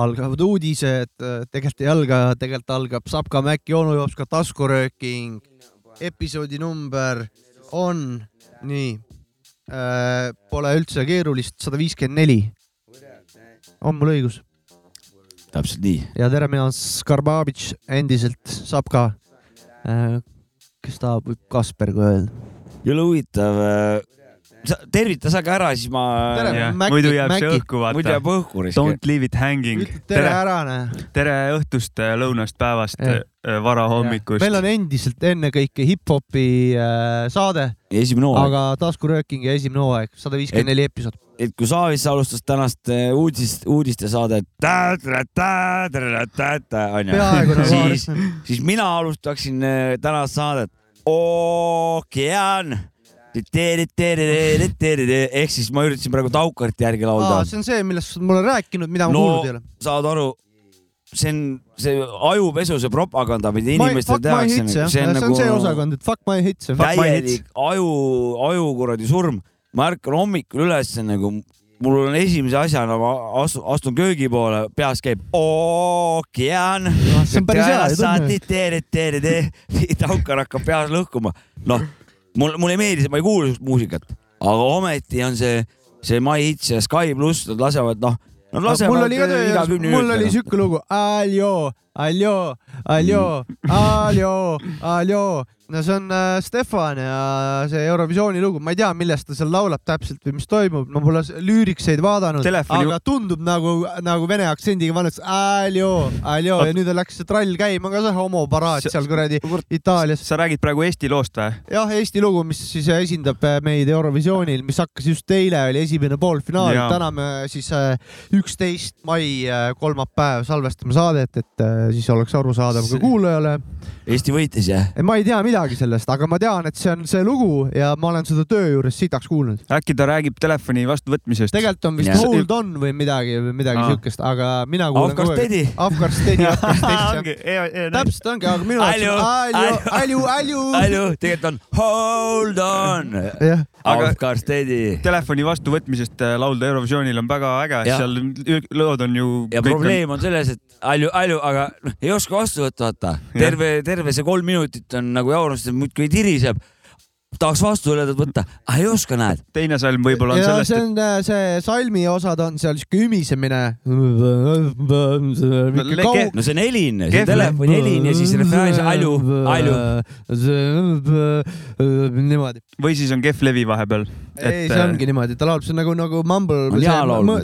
algavad uudised, tegelikult ei alga, tegelikult algab Sapka Mäkki onu jooks ka taskurööking. episoodi number on nii äh,, pole üldse keerulist, sada viiskümmend neli. on mul õigus? täpselt nii. ja tere, mina olen Skarbabitš, endiselt Sapka äh,. kes tahab, võib Kasper ka öelda. jõle huvitav äh, tervita sa ka ära, siis ma. muidu jääb Mäki. see õhku, vaata. muidu jääb õhku. Don't leave it hanging. tere, ära, näe. tere õhtust, lõunast, päevast, varahommikust. meil on endiselt ennekõike hip-hopi äh, saade. esimene hooaeg. aga taskurööking ja esimene hooaeg, sada viiskümmend neli episood. et kui Saavis alustas tänast uudist, uudistesaadet, onju, siis, siis mina alustaksin tänast saadet ookean ehk siis ma üritasin praegu Taukarti järgi laulda. see on see, millest sa mulle rääkinud, mida ma no, kuulnud ei ole. saad aru, see on see ajupesu, see propaganda, mida inimestele tehakse. see on, see on nagu, see osakond, et fuck my hits. täielik aju, aju kuradi surm. ma ärkan hommikul üles nagu mul on esimese asjana, ma astun, astun köögi poole, peas käib ookean. see on päris hea. taukar hakkab peas lõhkuma, noh mul, mulle ei meeldi ma ei kuula sihukest muusikat, aga ometi on see, see My Hits ja Sky pluss, nad lasevad, noh, nad lasevad mul oli ka töö, mul oli sihuke lugu, aljo, aljo, aljo, aljo, aljo no see on äh, Stefan ja see Eurovisiooni lugu, ma ei tea, millest ta seal laulab täpselt või mis toimub, ma pole lüürikseid vaadanud, aga tundub nagu, nagu vene aktsendiga vanasti, aljo, aljo ja nüüd läks see trall käima ka see homoparaad seal kuradi Itaalias. sa räägid praegu Eesti loost või? jah, Eesti lugu, mis siis esindab äh, meid Eurovisioonil, mis hakkas just eile, oli esimene poolfinaal, täna me siis äh, üksteist mai kolmapäev salvestame saadet, et siis oleks arusaadav ka kuulajale. Eesti võitis jah? ma ei tea midagi midagi sellest, aga ma tean, et see on see lugu ja ma olen seda töö juures sitaks kuulnud. äkki ta räägib telefoni vastuvõtmisest? tegelikult on vist yeah. hold on või midagi midagi siukest, aga mina kuulen kogu aeg. Afgar Steady, Afgar Steady. täpselt ongi, aga minu jaoks on alju, alju, alju. alju, tegelikult on hold on. Afgar Steady. telefoni vastuvõtmisest äh, laulda Eurovisioonil on väga äge, seal lood on ju. ja probleem on selles, et alju, alju, aga noh, ei oska vastu võtta, vaata. terve, terve see kolm minutit on nagu jaur arust muudkui tiriseb tahaks vastuöeldet võtta, aga ei oska, näed. teine salm võib-olla on ja sellest. see on et... Äh, see salmi osad on seal siuke ümisemine. no see on helin, see on telefoni helin ja siis refräänis alju, alju. niimoodi. või siis on kehv levi vahepeal. ei, see ongi niimoodi, ta laulab, see on nagu, nagu Mumble.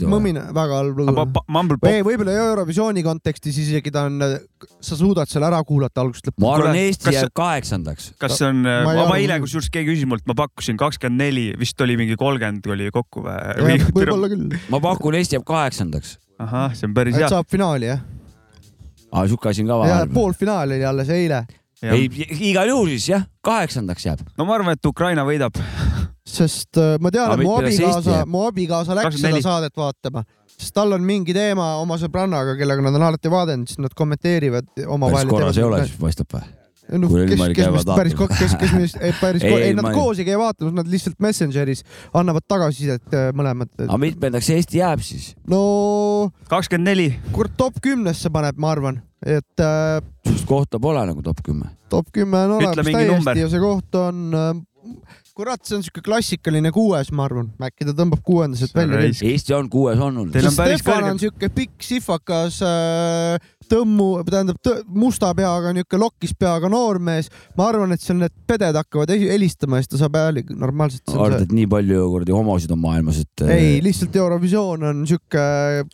mõmine, väga halb lugu. või võib-olla Eurovisiooni kontekstis isegi ta on, sa suudad selle ära kuulata algusest lõpuni. ma arvan, Eesti jääb kaheksandaks. kas see on, ma eile kusjuures keegi küsis mult, ma pakkusin kakskümmend neli, vist oli mingi kolmkümmend oli kokku või? võib-olla küll. ma pakun, Eesti jääb kaheksandaks. ahah, see on päris hea. saab finaali jah? aa, sihuke asi on ka vahel. poolfinaal oli alles eile. ei, igal juhul siis jah, kaheksandaks jääb. no ma arvan, et Ukraina võidab sest äh, ma tean, et mu abikaasa, mu abikaasa läks seda saadet vaatama, sest tal on mingi teema oma sõbrannaga, kellega nad on alati vaadanud, siis nad kommenteerivad omavahel. päris korras ei ole, siis paistab või? Noh, kes, kes meist päris, kes, kes meist päris, ei, ei, nad ma... koos ei käi vaatamas, nad lihtsalt Messengeris annavad tagasisidet äh, mõlemad. aga mitmendaks Eesti jääb siis? no. kakskümmend neli. kurat, top kümnesse paneb, ma arvan, et äh,. sest kohta pole nagu top kümme. top kümme on olemas täiesti number. ja see koht on äh, kurat, see on siuke klassikaline kuues, ma arvan, äkki ta tõmbab kuuendaselt välja. Eesti on kuues olnud. Stefan on siuke pikk sifakas äh, tõmmu, tähendab tõ, musta peaga, niuke lokkis peaga noormees. ma arvan, et seal need peded hakkavad helistama ja siis ta saab hääli normaalselt. arvad, et nii palju kuradi homosid on maailmas, et? Äh, ei, lihtsalt Eurovisioon on siuke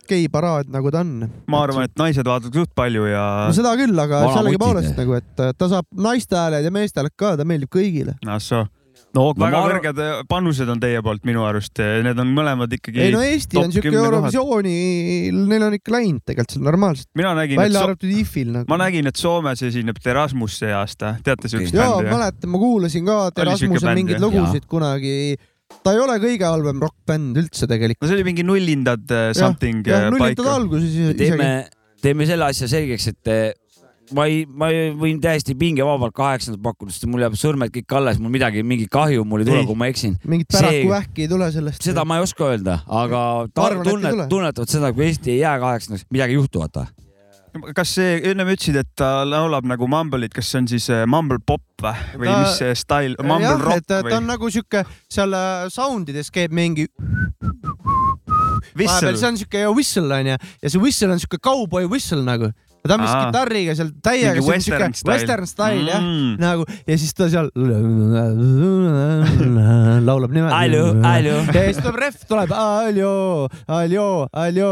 geiparaad, nagu ta on. ma arvan, et naised vaatavad suht palju ja. no seda küll, aga sellegipoolest nagu, et ta saab naiste hääled ja meeste hääled ka, ta meeldib kõigile. ah soo no ma väga arvan- kõrged äh, panused on teie poolt minu arust, need on mõlemad ikkagi. ei no Eesti on siuke. Eurovisiooni, neil on ikka läinud tegelikult seal normaalselt, mina nägin, välja so arvatud IF-il nagu. ma nägin, et Soomes esineb Terasmus see aasta, teate siukest jaa, bändi? mäletan, ma kuulasin ka siuke Erasmuse bänd, mingeid lugusid kunagi. ta ei ole kõige halvem rokkbänd üldse tegelikult. no see oli mingi nullindad äh, something äh, paika. alguses isegi. teeme, teeme selle asja selgeks, et ma ei, ma ei- võin täiesti pingevabalt kaheksandat pakkuda, sest mul jääb sõrmed kõik alles, mul midagi, mingi kahju mul ei tule, kui ma eksin. mingit päraku vähki ei tule sellest. seda ma ei oska öelda, aga ta arvan, tunnet tunnetavad seda, kui Eesti ei jää kaheksandaks, midagi ei juhtu, vaata. kas see, ennem ütlesid, et ta laulab nagu mumble'it, kas see on siis äh, mumble pop või, või Ta- mis see stail, mumble jah, et rock ta või on? nagu siuke seal äh, sound ides käib mingi. Whistle. see on siuke whistle onju ja see whistle on siuke cowboy whistle nagu. Ta on vist kitarriga seal täiega. Mingi western style. Western style jah Mm. nagu ja siis ta seal laulab niimoodi. Ja siis tuleb ref, tuleb aljo, aljo, aljo.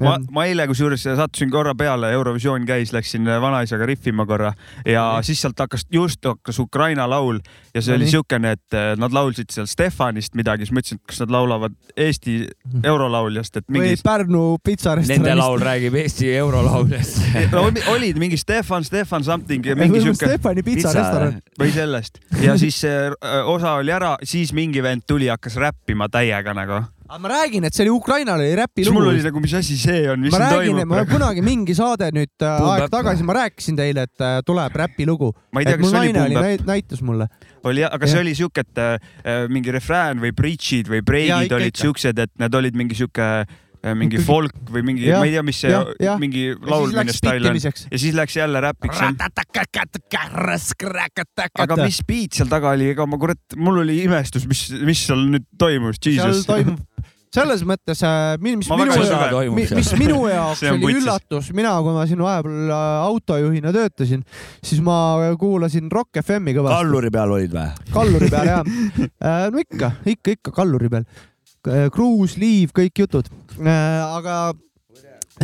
ma, ma eile kusjuures sattusin korra peale, Eurovisioon käis, läksin vanaisaga rihvima korra ja siis sealt hakkas, just hakkas Ukraina laul ja see No oli nii. siukene, et eh, nad laulsid seal Stefanist midagi, siis ma ütlesin, et kas nad laulavad Eesti eurolauljast, et või mingi. Pärnu Nende pitsarestoranist. laul räägib Eesti eurolauljast. olid mingi Stefan, Stefan something ja mingi siuke Stefani pitsarestoran. või sellest ja siis see äh, osa oli ära, siis mingi vend tuli, hakkas räppima täiega nagu. Aga ma räägin, et see oli Ukrainal oli siis räpilugu mul oli nagu, mis asi see on, mis ma siin räägin, ma toimub. kunagi mingi saade nüüd äh, Boom aeg bap. tagasi, ma rääkisin teile, et äh, tuleb räpilugu. ma ei tea, kas see oli Boom Bap, näit- näitas mulle. oli aga see Jah. oli siuke, et äh, mingi refrään või bridžid või breigid olid ikka. siuksed, et need olid mingi siuke äh, mingi Ikkagi- folk või mingi, ma ei tea, mis see mingi ja siis laulmine stail on. ja siis läks jälle räpiks. aga mis beat seal taga oli, ega ma kurat, mul oli imestus, mis, mis seal nüüd toimus, seal jesus. toimub, selles mõttes, mis Ma minu mis, seal. mis minu jaoks oli üllatus, mina, kui ma siin vahepeal äh, autojuhina töötasin, siis ma kuulasin Rock FM-i kõvasti. kalluri peal olid või? kalluri peal jah. no ikka, ikka, ikka kalluri peal. Kruus, liiv, kõik jutud. aga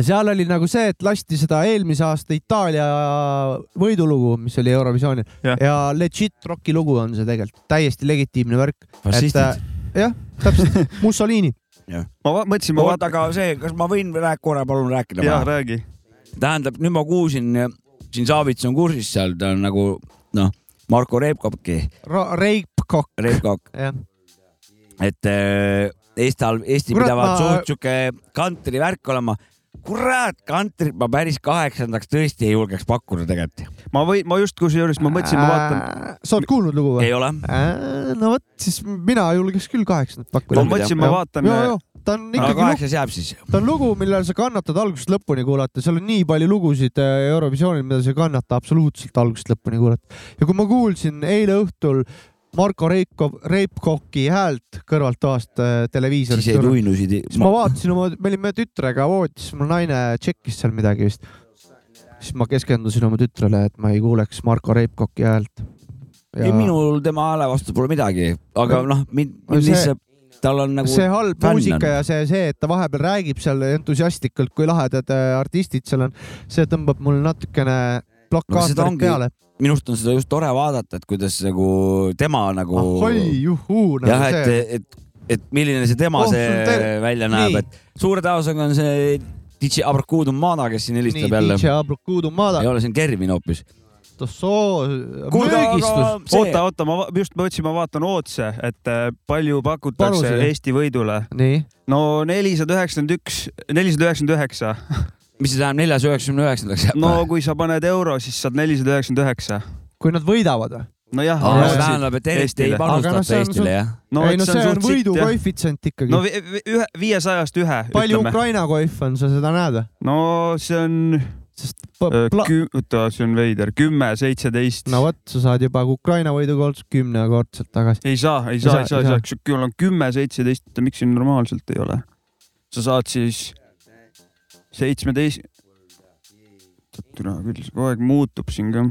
seal oli nagu see, et lasti seda eelmise aasta Itaalia võidulugu, mis oli Eurovisioonil Jah. ja legit rocki lugu on see tegelikult, täiesti legitiimne värk. fašistid. jah, täpselt, Mussolini. ma mõtlesin, ma vaatan, aga see, kas ma võin rääk-, korra palun rääkida? jaa, räägi. tähendab, nüüd ma kuulsin, siin Savits on kursis seal, ta on nagu noh, Marko Reipkoki, Reipkokk, Reipkok, jah. et äh, Eesti, Eesti Kurat, pidavat ma- suht sihuke kantri värk olema. kurat, kantrit ma päris kaheksandaks tõesti ei julgeks pakkuda tegelikult. ma või, ma just kusjuures ma mõtlesin, ma vaatan, sa oled kuulnud lugu või? ei ole? no vot, siis mina julgeks küll kaheksandat pakkuda ma. mõtlesin, ma vaatan, ta on ikkagi lugu, kaheksas jääb siis. ta on lugu, millel sa kannatad algusest lõpuni kuulata, seal on nii palju lugusid äh, Eurovisioonil, mida sa ei kannata absoluutselt algusest lõpuni kuulata. ja kui ma kuulsin eile õhtul Marko Reikov, Reipkoki häält kõrvaltoast äh, siis ei televiisorist, tuinusid. siis ma vaatasin oma, me olime tütrega voodis, mul naine tšekkis seal midagi vist. siis ma keskendusin oma tütrele, et ma ei kuuleks Marko Reipkoki häält. ei, minul tema hääle vastu pole midagi, aga noh, mind lihtsalt, tal on nagu see halb muusika on. ja see, see, et ta vahepeal räägib seal entusiastlikult, kui lahedad äh, artistid seal on, see tõmbab mul natukene No seda blokaatorit ongi- peale. Minu arust on seda just tore vaadata, et kuidas nagu tema nagu ahoi, juhuu, nagu jah, et et, et milline see tema Oh, see ter- välja näeb Nii., et suure tõenäosusega on see DJ Abrakuudum Mana, kes siin nii helistab jälle. DJ Abrukudu Mada ei, ole, see on Kervin hoopis. kuulge, müügistus. oota, oota, ma just mõtlesin, ma vaatan otse, et äh, palju pakutakse Panuseid. Eesti võidule. nii, no nelisada üheksakümmend üks, nelisada üheksakümmend üheksa. mis see tähendab neljas üheksakümne üheksandaks jääb no? kui sa paned euro, siis saad nelisada üheksakümmend üheksa. kui nad võidavad või? nojah, aa, see tähendab, et eriti ei panustata on Eestile jah? no, ei no see on sitt, võidu koefitsient ikkagi no no,. ühe, viiesajast ühe, palju ütleme. Ukraina koef on, sa seda näed või? no see on sest äh, oota, see on veider, kümme, seitseteist. no vot, sa saad juba Ukraina võidukoolst kümnekordselt tagasi. ei saa, ei saa, ei saa, ei saa, kui sul on kümme, seitseteist, miks siin normaalselt ei ole? sa saad siis seitsmeteist, türa küll, see kogu aeg muutub siin ka.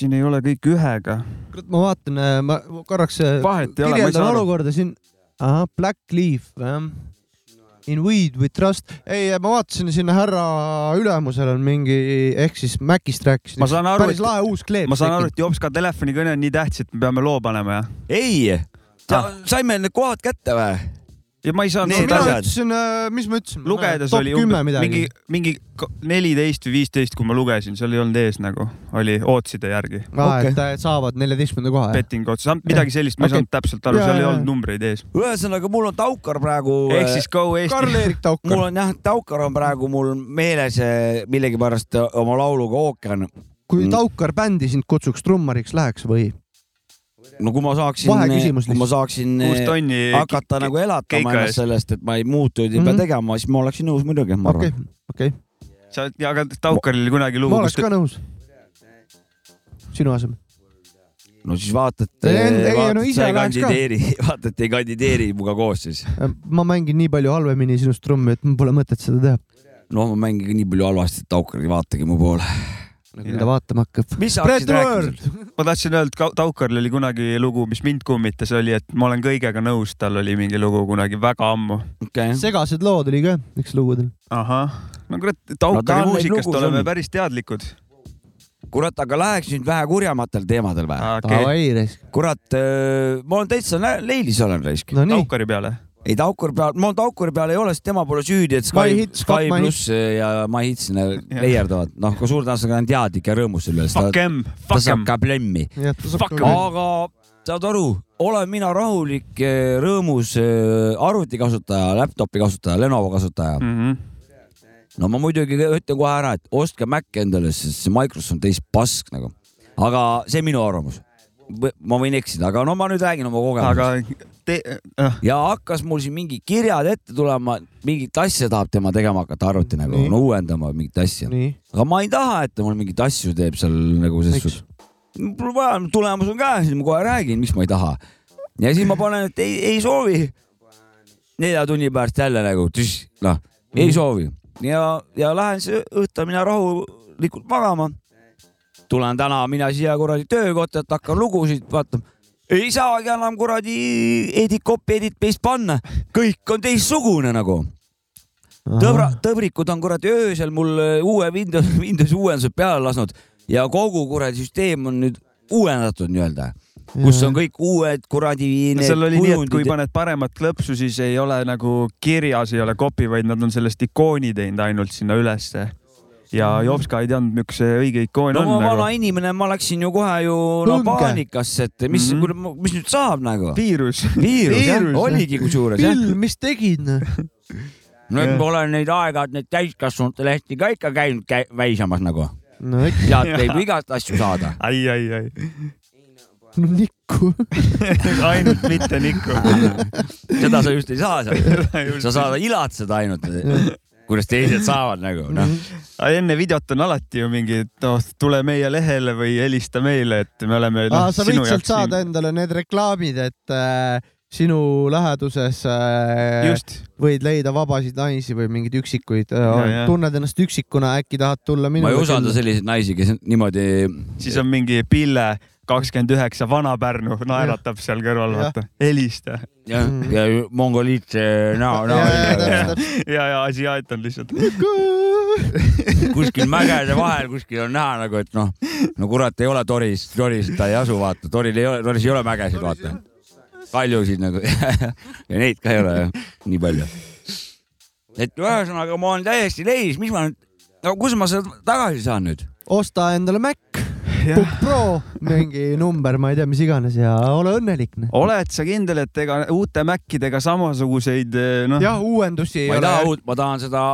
siin ei ole kõik ühega. kurat, ma vaatan, ma korraks äh, Vahet ei ole, ma ei kirjeldan saa aru. olukorda siin. ahah, Black Leaf, jah. In weed we trust. ei, ma vaatasin sinna härra ülemusel on mingi, ehk siis Macist rääkisin. Ma saan aru, päris et- lahe uus kleep. ma saan aru, et Jopska telefonikõne on nii tähtis, et me peame loo panema ja, ei, saime need kohad kätte või? Ja ma ei saanud Need mina seda asjad. ütlesin, mis ma ütlesin? lugedes top oli umbes midagi mingi, mingi neliteist või viisteist, kui ma lugesin, seal ei olnud ees nagu, oli Ootside järgi. aa, Okei. et äh, saavad neljateistkümnenda koha. betting odds, midagi sellist, ma ei saanud täpselt aru, seal ei olnud numbreid ees. ühesõnaga, mul on Taukar praegu. ehk siis go Eesti. Karl-Erik mul Taukar. on jah, Taukar on praegu mul meeles millegipärast oma lauluga Ookean. kui Mm. Taukar bändi sind kutsuks trummariks, läheks või? No kui ma saaksin, kui ma saaksin kuus eh, tonni. hakata nagu elatama ennast sellest, et ma ei muutu, ei pea Mhm. tegema, siis ma oleksin nõus muidugi, ma okei arvan., okei. sa, aga Taukaril oli kunagi lugu, ma oleks ka nõus. sinu asemel. no siis vaata, et Ei, ei, ei, vaata, no et ise sa ei kandideeri, vaata, et ei kandideeri minuga koos siis. ma mängin nii palju halvemini sinust trummi, et mul pole mõtet seda teha. noh, ma mängin ka nii palju halvasti, et Taukar ei vaatagi mu poole. Mida vaatama hakkab. mis sa Spread hakkasid the rääkima word! ma tahtsin öelda, et Taukaril oli kunagi lugu, mis mind kummitas, oli, et ma olen kõigega nõus, tal oli mingi lugu kunagi väga ammu. okei, segased lood oli ka üks lugudel. ahah, no kurat, No Taukari neid muusikast oleme on. päris teadlikud. kurat, aga läheks nüüd vähe kurjematel teemadel Davai, raisk. kurat, ma olen täitsa nä- leilis olen raisk. no Taukari peale. Ei Taukari peal, ma Taukari peal ei ole, sest tema pole süüdi, et Sky Sky pluss ja My hits sinna leierdavad. noh, kui suur tõenäosusega on teadlik ja rõõmus selle üle, Fuck ta, saab ka plemmi. aga saad aru, olen mina rahulik, rõõmus äh, arvutikasutaja, laptopi kasutaja, Lenovo kasutaja. Mhm. no ma muidugi ütlen kohe ära, et ostke Mac endale, sest see Microsoft on täis pask nagu. aga see minu arvamus. Ma võin eksida, aga no ma nüüd räägin oma kogemusest. aga te-, äh, ja hakkas mul siin mingi kirjad ette tulema, mingit asja tahab tema tegema hakata arvuti nagu no, uuendama mingit asja. aga ma ei taha, et ta mul mingeid asju teeb seal nagu selles suhtes., mul vaja, tulemus on käes, siis ma kohe räägin, miks ma ei taha. ja siis ma panen, et ei, ei soovi. nelja tunni pärast jälle nagu, noh, ei soovi ja, ja lähen see õhtul mina rahulikult magama. Tulen täna mina siia kuradi töökotta, et hakkan lugusid vaatama. ei saagi enam kuradi edit, copy, edit, paste panna, kõik on teistsugune nagu tõbra, tõbrikud on kuradi öösel mul äh, uue Windows, Windowsi uuendused peale lasknud ja kogu kuradi süsteem on nüüd uuendatud nii-öelda, kus on kõik uued kuradi. seal oli nii, et kui paned paremat klõpsu, siis ei ole nagu kirjas ei ole copy, vaid nad on sellest ikooni teinud ainult sinna ülesse. Ja Jopska ei teadnud, milline see õige ikoon no ma on vana nagu. inimene, ma läksin ju kohe ju no paanikasse, et mis mm, Mhm. -hmm. mis nüüd saab nagu. viirus. viirus jah oligi kusjuures. Bill, mis tegid? no et ma olen neid aeg-ajalt neid täiskasvanute lehti ka ikka käinud käi, väisamas nagu. no ikka, sealt võib igast asju saada. ai, ai, ai. no nikku. ainult mitte Niku. seda sa just ei saa sealt. sa saad ilatseda ainult, kuidas teised saavad nagu noh. enne videot on alati ju mingi, et noh, tule meie lehele või helista meile, et me oleme no, sa võid sealt saada endale need reklaamid, et äh, sinu läheduses äh, just, võid leida vabasid naisi või mingeid üksikuid äh, tunned ennast üksikuna, äkki tahad tulla minu ma ei usalda selliseid naisi, kes niimoodi siis on mingi Pille kakskümmend üheksa, Vana-Pärnu naeratab seal kõrval, Jah. vaata, helista. ja, ja mongoliit näo, näo ja, ja asiaat on lihtsalt. kuskil mägede vahel kuskil on näha nagu, et noh, no kurat ei ole Toris, Toris ta ei asu, vaata, Toril ei ole, Toris ei ole mägesid, vaata. kaljusid nagu ja neid ka ei ole jah, nii palju. et ühesõnaga ma olen täiesti leis, mis ma nüüd, no kus ma seda tagasi saan nüüd? osta endale Mac, Book Pro, mingi number, ma ei tea, mis iganes ja ole õnnelik. oled sa kindel, et ega uute Macidega samasuguseid noh, jah, uuendusi ei ma ei ole taha. uut, ma tahan seda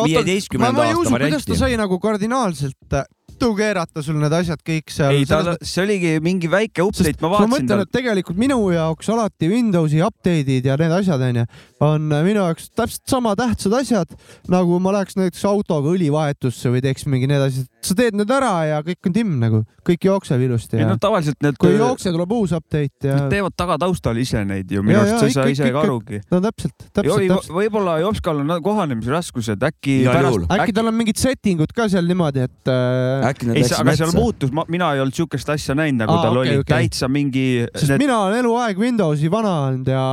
viieteistkümnenda ma ei aasta usu, kuidas ta varianti. sai nagu kardinaalselt tu keerata sul need asjad kõik seal. ei ta, see oligi mingi väike update, ma ma vaatasin mõtlen, tal et tegelikult minu jaoks alati Windowsi update'id ja need asjad onju on minu jaoks täpselt sama tähtsad asjad nagu ma läheks näiteks autoga õlivahetusse või teeks mingi need asjad. sa teed need ära ja kõik on timm nagu, kõik jookseb ilusti ei ja no tavaliselt need kui ei jookse, tuleb uus update ja Nad teevad tagataustal ise neid ju, minu arust sa ei saa ise ka arugi. no täpselt, täpselt, täpselt. võib-olla Jopskal on kohanemisraskused, äkki pärast äkki tal on mingid setting ud ka seal niimoodi, et äh, äkki nad läksid aga seal metsa? muutus, mina ei olnud siukest asja näinud, nagu Aa, tal okei, oli okei. täitsa mingi, sest mina olen eluaeg Windowsi vana olnud ja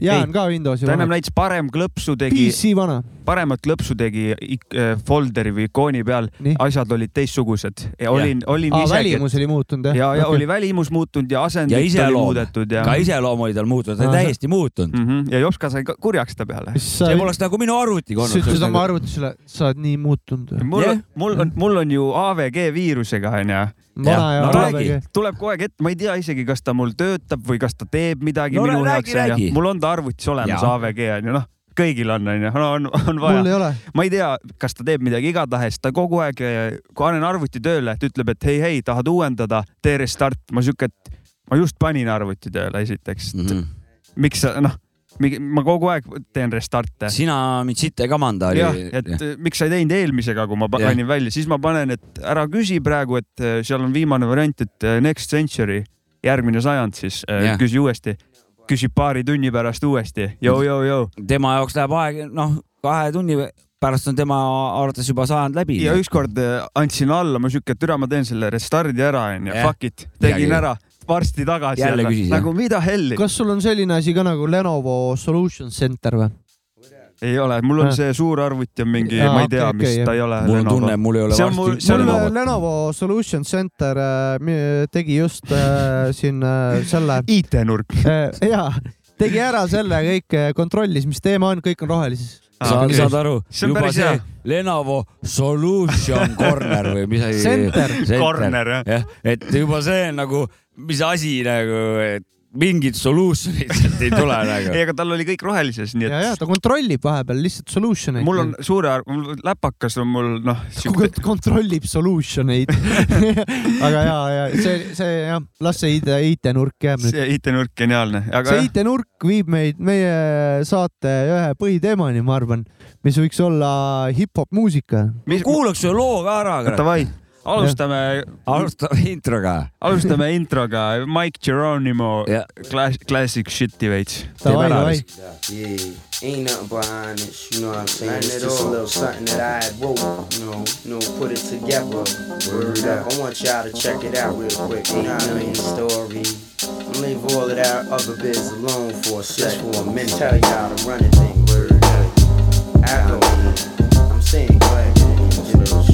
jään ka Windowsi ta ennem vana. näitas parem klõpsu tegi, PC vana, paremat klõpsu tegi äh, folderi või ikooni peal, asjad olid teistsugused. olin, olin aa, isegi, välimus oli muutunud jah? ja, ja oli välimus muutunud ja Ja asendit oli muudetud ja ka, iseloom oli tal muutunud, ta oli täiesti muutunud. mm -hmm. ja Jops ka sai ka kurjaks ta peale. see, poleks nagu minu arvutiga sa ütlesid oma olnud. arvutusele, sa oled nii muutunud. mul on, mul on, mul on ju AVG viirusega onju, vana ja no räägi. tuleb kogu aeg ette, ma ei tea isegi, kas ta mul töötab või kas ta teeb midagi No minu heaks onju mul on ta arvutis olemas. AVG onju, noh, kõigil on onju, no on, on vaja. ei ole. ma ei tea, kas ta teeb midagi, igatahes ta kogu aeg, kui panen arvuti tööle, et ütleb, et hei, hei, tahad uuendada, tee restart, ma siuke, et ma just panin arvuti tööle esiteks mm. -hmm. miks sa noh, ma kogu aeg teen restart'e. sina ei kamanda. jah, et ja. miks sa ei teinud eelmisega, kui ma panin välja, siis ma panen, et ära küsi praegu, et äh, seal on viimane variant, et äh, next century, järgmine sajand siis küsi uuesti, küsib paari tunni pärast uuesti, joo-joo-joo. tema jaoks läheb aeg, noh, kahe tunni pärast on tema arvates juba sajand läbi. ja ükskord andsin alla, ma siuke, et türa, ma teen selle restardi ära, onju, fuck it, tegin Midagi. ära, varsti tagasi Jälle küsis, jah? nagu mida helli, kas sul on selline asi ka nagu Lenovo Solution Center või? ei ole, mul on Ah. see suur arvuti on mingi, ma ei tea okei, mis okei, ta ei ole. mul on tunne, mul ei ole See on mul- varsti see on mul Lenovo. Lenovo Solution Center äh, tegi just äh, siin äh, selle IT-nurk. äh,, jaa, tegi ära selle kõik, kontrollis, mis teema on, kõik on rohelises. Sa okei. saad aru, juba see hea. Lenovo Solution Corner või mis asi. Center. Corner, jah. jah, et juba see on nagu, mis asi nagu, et mingit solution'it sealt ei tule nagu. ei, aga tal oli kõik rohelises, nii ja, ja et ta kontrollib vahepeal lihtsalt solution eid. mul on suure, mul läpakas on mul noh, siuke kontrollib solution eid. aga ja, ja see, see jah, las see IT, IT-nurk jääb nüüd. see IT-nurk geniaalne, aga see IT-nurk viib meid meie saate ühe põhiteemani, ma arvan, mis võiks olla hip-hop muusika. mis, kuulaks ühe loo ka ära, davai, alustame, alustame introga. alustame introga Mike Geronimo Jah. Class, Classic Shit'i veits. davai, ära davai. Yeah, ain't nothing behind it, you know what I'm saying? It's just a little something that I had wrote, you know, you know, put it together. Word up. I want y'all to check it out real quick. Eight million story. I'm leave all of that other biz alone for a sec, for a minute. Tell y'all to run the thing. Word up. I go. I'm saying, go ahead, get it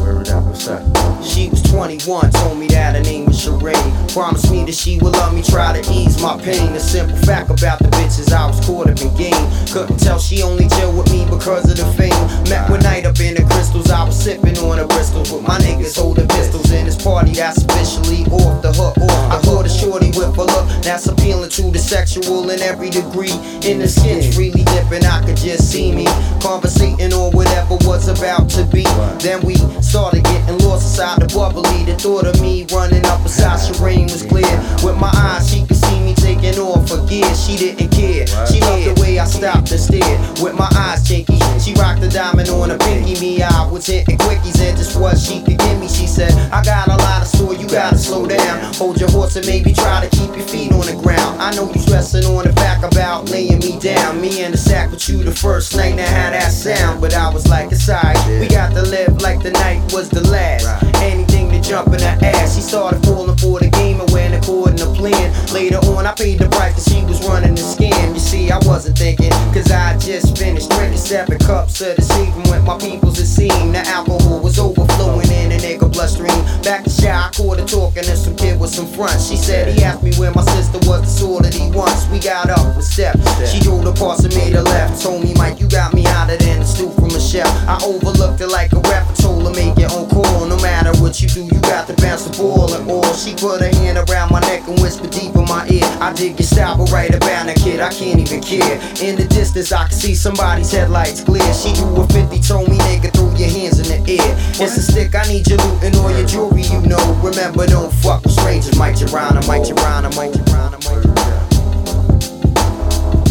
Word up, what's up? She was 21, told me that her name was Sheree. Promised me that she would love me, try to ease my pain. The simple fact about the bitches I was caught up in game. Couldn't tell she only chill with me because of the fame. Met one night up in the crystals, I was sipping on a Bristol with my niggas holding pistols in this party that's officially off the hook. I caught a shorty with a look that's appealing to the sexual in every degree. In the skin freely dipping, I could just see me conversating on whatever was about to be. Then we started getting lost inside the bubbly. The thought of me running up beside Shireen was clear. With my eyes, she could see me taking off her gear. She didn't care. She loved the way I stopped and stared. With my eyes chinky, she rocked the diamond on her pinky. Me, I was hitting quickies and just what she could give me. She said, I got a lot of you gotta slow down. Hold your horse and maybe try to keep your feet on the ground. I know you're stressing on the back about laying me down. Me in the sack with you the first night, now how that sound. But I was like, it's alright. We got to live like the night was the last. Anything to jump in her ass. She started falling for the game and went according to plan. Later on, I paid the price cause she was running the scam. You see, I wasn't thinking, cause I just finished drinking seven cups of the season with my peoples it seemed. The alcohol was overflowing in a nigga bloodstream. Back to shy, I caught her talking to some kid with some front. She said he asked me where my sister was, the sort that he wants. We got up with steps. She drove the parts and made a left. Told me, Mike, you got me hotter than a stew from a chef. I overlooked it like a. I told her, make it on call. No matter what you do, you got to bounce the ball and all. She put her hand around my neck and whispered deep in my ear. I dig your style, but right about now, kid, I can't even care. In the distance, I can see somebody's headlights glare. She drew a 50, told me, nigga, throw your hands in the air. It's a stick, I need your loot and all your jewelry, you know. Remember, don't fuck with strangers. Mike Tirana, Mike Tirana, Mike Tirana, Mike. You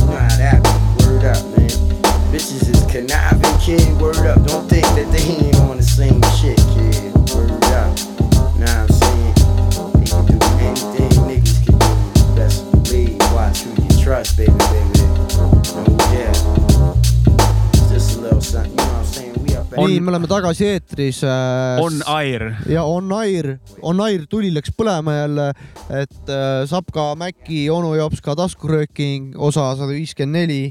know that. Word up, man. Bitches is conniving, kid. Word up. Don't think that they ain't on the same shit, kid. Word up. What I'm saying? They can do anything niggas can do. Best believe. Watch who you trust, baby, baby. Oh, yeah. Just a little something, On- nii, me oleme tagasi eetris äh,. On air. ja On Air, On Air tuli, läks põlema jälle, et äh, Sapka, Mäki, onu jops ka taskurööking, osa sada viiskümmend neli.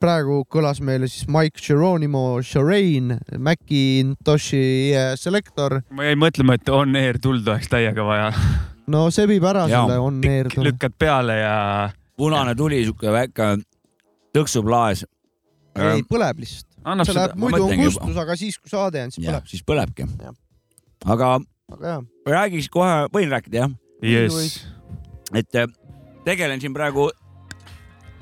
praegu kõlas meile siis Mike Geronimo, Shireen, Macintoshi äh, Selector. ma jäin mõtlema, et on air tuld oleks täiega vaja. no sebib ära Jaa. selle On Air. lükkad peale ja punane tuli, siuke väike tõksub laes. ei, põleb lihtsalt. Annab see seda läheb, muidu on kustus, aga siis, kui saade on, siis jah põleb., siis põlebki. Aga aga räägiks kohe, võin rääkida jah, jess, et äh, tegelen siin praegu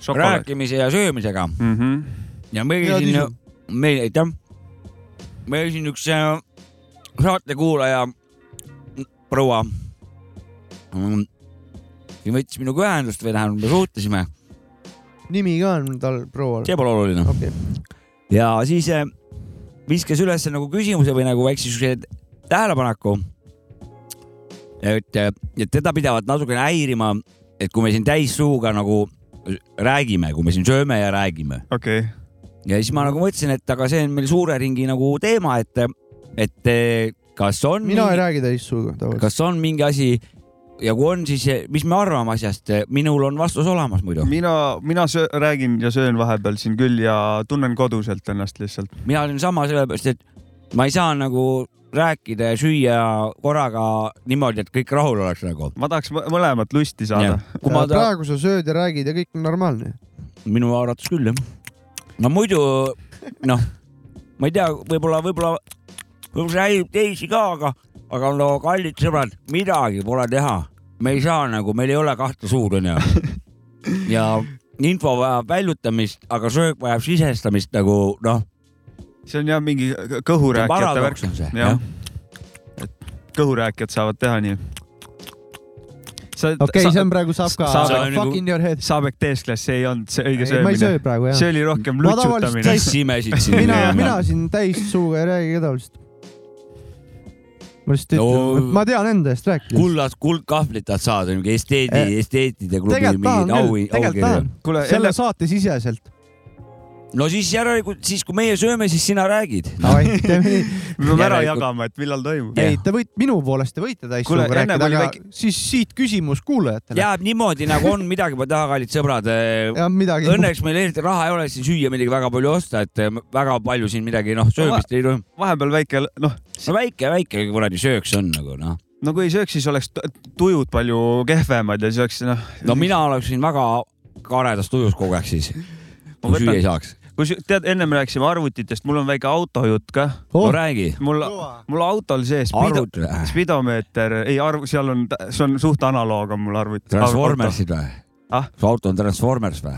šokolaad. rääkimise ja söömisega. Mhm. ja meil Head siin meil, aitäh, meil siin üks äh, saatekuulaja proua. Mm, siin võttis minuga ühendust või tähendab, me suhtlesime, nimi ka on tal proual. see pole oluline. okei, ja siis äh, viskas üles nagu küsimuse või nagu väikse siukse tähelepaneku. et, et teda pidavat natukene häirima, et kui me siin täissuuga nagu räägime, kui me siin sööme ja räägime okei, ja siis ma nagu mõtlesin, et aga see on meil suure ringi nagu teema, et, et eh, kas on, mina ei räägi täissuuga tavaliselt. kas on mingi asi ja kui on, siis eh, mis me arvame asjast, minul on vastus olemas muidu. mina, mina söö, räägin ja söön vahepeal siin küll ja tunnen koduselt ennast lihtsalt. mina olin sama sellepärast, et ma ei saa nagu rääkida ja süüa korraga niimoodi, et kõik rahul oleks nagu. ma tahaks mõ- mõlemat lusti saada. ta, praegu sa sööd ja räägid ja kõik on normaalne. minu arvates küll jah. no muidu noh, ma ei tea, võib-olla, võib-olla, võib-olla see häirib teisi ka, aga, aga no kallid sõbrad, midagi pole teha. Me ei saa nagu, meil ei ole kahte suud onju. ja info vajab väljutamist, aga söök vajab sisestamist nagu noh, see on jah mingi kõhurääkijate värk paradoks. on see. jah, kõhurääkijad saavad teha nii. sa, okei, see on praegu saab ka Saab- See on fuck in your head. Saabek teeskles, see ei olnud see õige ma ei söömine. söö praegu jah see. oli rohkem lutsutamine täis-. simesid siin. mina, mina siin täissuuga ei räägi ka tavaliselt. Ma lihtsalt No- ütlen, ma tean enda eest rääkida. kullast, kuldkahvlit tahad saada, mingi esteedi Eh,, esteetide klubi tegelikult tahan mingeid au, küll, tegelikult aukirju kuule, selle enne, saate siseselt. No siis järelikult, siis kui meie sööme, siis sina räägid. Nii. me peame ära jagama, et millal toimub. ei, te võite, minu poolest te võite Kuule, täissuuga enne rääkida, aga väike- siis siit küsimus kuulajatele. jääb niimoodi nagu on, midagi pole teha, kallid sõbrad. ja midagi. Õnneks meil eriti raha ei ole siin süüa midagi väga palju osta, et eh, väga palju siin midagi noh, söömist ei toimu. vahepeal väike, noh, no väike, väike kuradi sööks on nagu noh. no kui ei sööks, siis oleks tujud palju kehvemad ja siis oleks noh. no mina oleksin väga karedas tujus kogu aeg siis, Ma kui süüa võtan- ei saaks. Kui sü- tead, ennem rääkisime arvutitest, mul on väike autojutt ka. no oh,. räägi. mul, mul autol sees spido, spidomeeter, ei arv, seal on, see on suht analoog on mul arvuti. Transformersid või Ah?? su auto on Transformers või?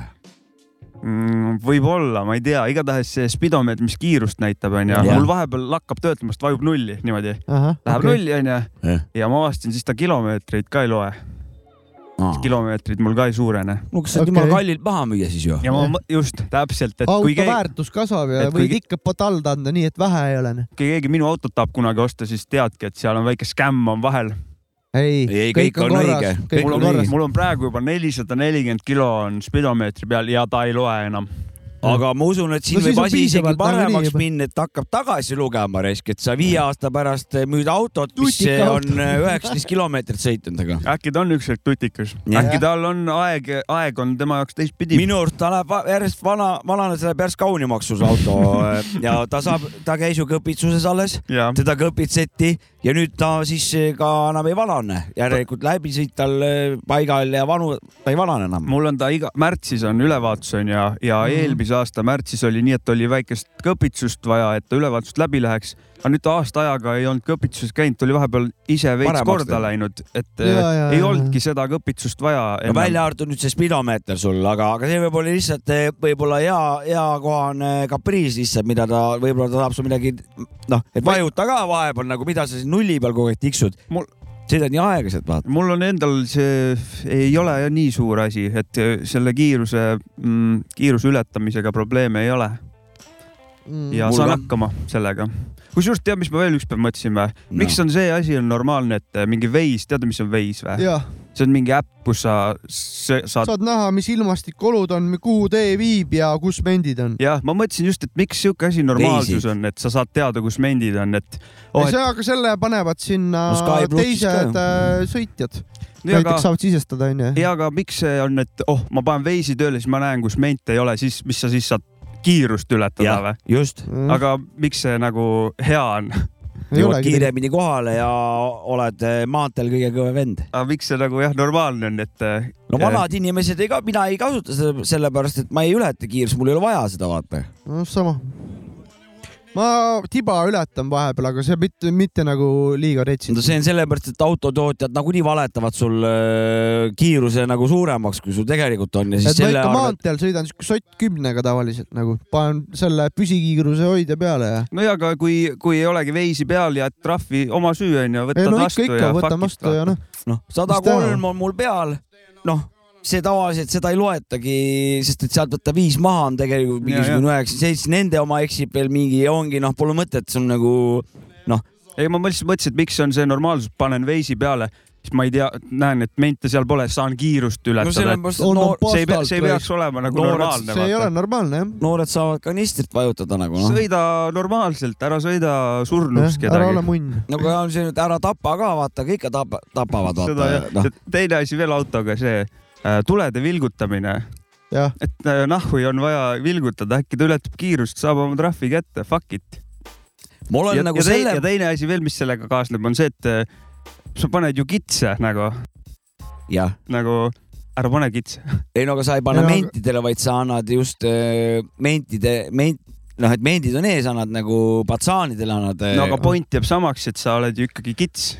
mm,. võib-olla, ma ei tea, igatahes see spidomeeter, mis kiirust näitab, onju, mul vahepeal lakkab töötamast, vajub nulli niimoodi, läheb okei. nulli onju ja ma avastasin, siis ta kilomeetreid ka ei loe, kilomeetrid mul ka ei suurene no kas sa saad Okei. jumala kallilt maha müüa siis ju? ja ma just täpselt, et auto kui keegi, väärtus kasvab ja kui võid ke- ikka potalda anda nii, et vähe ei ole. kui keegi minu autot tahab kunagi osta, siis teadki, et seal on väike skämm on vahel. ei, Ei, kõik on õige. kõik mul on on korras. mul on praegu juba nelisada nelikümmend kilo on spidomeetri peal ja ta ei loe enam. Aga ma usun, et siin No võib asi isegi paremaks juba. minna, et hakkab tagasi lugema raisk, et sa viie aasta pärast müüd autot, mis Tutika on äh, üheksateist kilomeetrit sõitnud, aga äkki ta on ükskord tutikas, äkki tal on aeg, aeg on tema jaoks teistpidi. minu arust ta läheb järjest vana, vanane, see läheb järjest kaunimaks su auto äh, ja ta saab, ta käis ju kõpitsuses alles, ja, teda kõpitseti ja nüüd ta siis ka enam ei vanane, järelikult läbisõit tal äh, paigal ja vanu, ta ei vanane enam. mul on ta iga, märtsis on ülevaatus on ja, ja Mhm. eelmise aasta märtsis oli nii, et oli väikest kõpitsust vaja, et ta ülevaatusest läbi läheks. Aga nüüd ta aasta ajaga ei olnud kõpitsuses käinud, ta oli vahepeal ise veits Paremaks korda läinud, et Ja, ja, ja, ei ja, olnudki seda kõpitsust vaja. no välja arvatud nüüd see spidomeeter sul, aga, aga see võib olla lihtsalt eh, võib-olla hea, heakohane kapriis lihtsalt, mida ta, võib-olla ta tahab sul midagi, noh, et vajuta ka vahepeal nagu, mida sa siin nulli peal kogu aeg tiksud Mul-. sõidad nii aeglaselt, vaata. mul on endal see ei ole jah nii suur asi, et selle kiiruse mm,, kiiruse ületamisega probleeme ei ole ja Mul saan ka. hakkama sellega. Kusjuures tead, mis ma veel ükspäev mõtlesin või? miks on see asi on normaalne, et mingi veis, tead, mis on veis või? see on mingi äpp, kus sa saad saad näha, mis ilmastikuolud on, kuhu tee viib ja kus mendid on. jah, ma mõtlesin just, et miks sihuke asi normaalsus Reisid. on, et sa saad teada, kus mendid on, et oh,. see, aga selle panevad sinna No teised äh, sõitjad. aga näiteks, saavad sisestada, onju. ja aga miks see on, et oh, ma panen veisi tööle, siis ma näen, kus mente ei ole, siis mis sa siis saad kiirust ületada või?, just, aga miks see nagu hea on? jõuad kiiremini kohale ja oled eh, maanteel kõige kõvem vend. aga miks see nagu jah, normaalne on, et äh, no vanad inimesed ei ka, mina ei kasuta seda sellepärast, et ma ei ületa kiirust, mul ei ole vaja seda vaata. noh, sama. Ma tiba ületan vahepeal, aga see mitte, mitte nagu liiga retsi no. see on sellepärast, et autotootjad nagunii valetavad sul äh, kiiruse nagu suuremaks, kui sul tegelikult on ja siis et selle ikka arvel, maanteel sõidan siuke sott kümnega tavaliselt nagu, panen selle püsikiiruse hoidja peale ja. no ja aga kui, kui ei olegi veisi peal ja trahvi oma süü on ju, ei võtad no vastu ikka, ikka ja võtan vastu ja noh, noh, sada kolm on mul peal, noh, see tavaliselt seda ei loetagi, sest et sealt võtta viis maha on tegelikult mingisugune üheksakümmend seitse, nende oma eksib veel mingi ja ongi noh, pole mõtet, see on nagu ei, ma lihtsalt mõtlesin, et miks on see normaalsus, panen veisi peale, siis ma ei tea, näen, et mente seal pole, saan kiirust no ületada. On noor, see ei pea, see ei peaks olema nagu Noored- normaalne. see ei ole normaalne jah noored saavad kanistrit vajutada nagu noh. sõida normaalselt, ära sõida surnuks ja,. ära ole kedagi. munn. no kui on see nüüd ära tapa ka, vaata, kõik tapa, tapavad, vaata noh, teine asi veel autoga, see tulede vilgutamine, et äh, nahhui on vaja vilgutada, äkki ta ületab kiirust, saab oma trahvi kätte, fuck it. mul on ja, nagu ja, selle ja, teine asi veel, mis sellega kaasneb, on see, et äh, sa paned ju kitse nagu, jah, nagu ära pane kitse. ei no aga sa ei pane Ei, aga- mentidele, vaid sa annad just äh, mentide, ment, noh, et mendid on ees, annad nagu patsaanidele annad. no aga point jääb samaks, et sa oled ju ikkagi kits.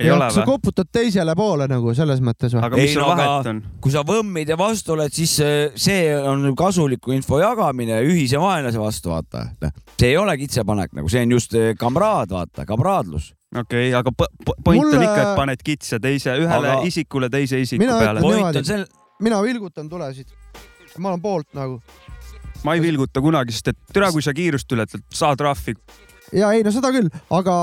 Ei ja ole sa koputad teisele poole nagu selles mõttes või? aga mis Ei, seal no vahet on? kui sa võmmid ja vastu oled, siis see, on kasuliku info jagamine ühise vaenlase vastu, vaata. see ei ole kitsepanek nagu, see on just eh, kamraad, vaata, kamraadlus. okei okay,, aga po- po- point Mulle- on ikka, et paned kitse teise, ühele Aga- isikule teise isiku Mina peale point on sel-, mina vilgutan tulesid. ma olen poolt nagu. ma ei vilguta kunagi, sest et türa, kui sa kiirust ületad, saad trahvi. ja ei no seda küll, aga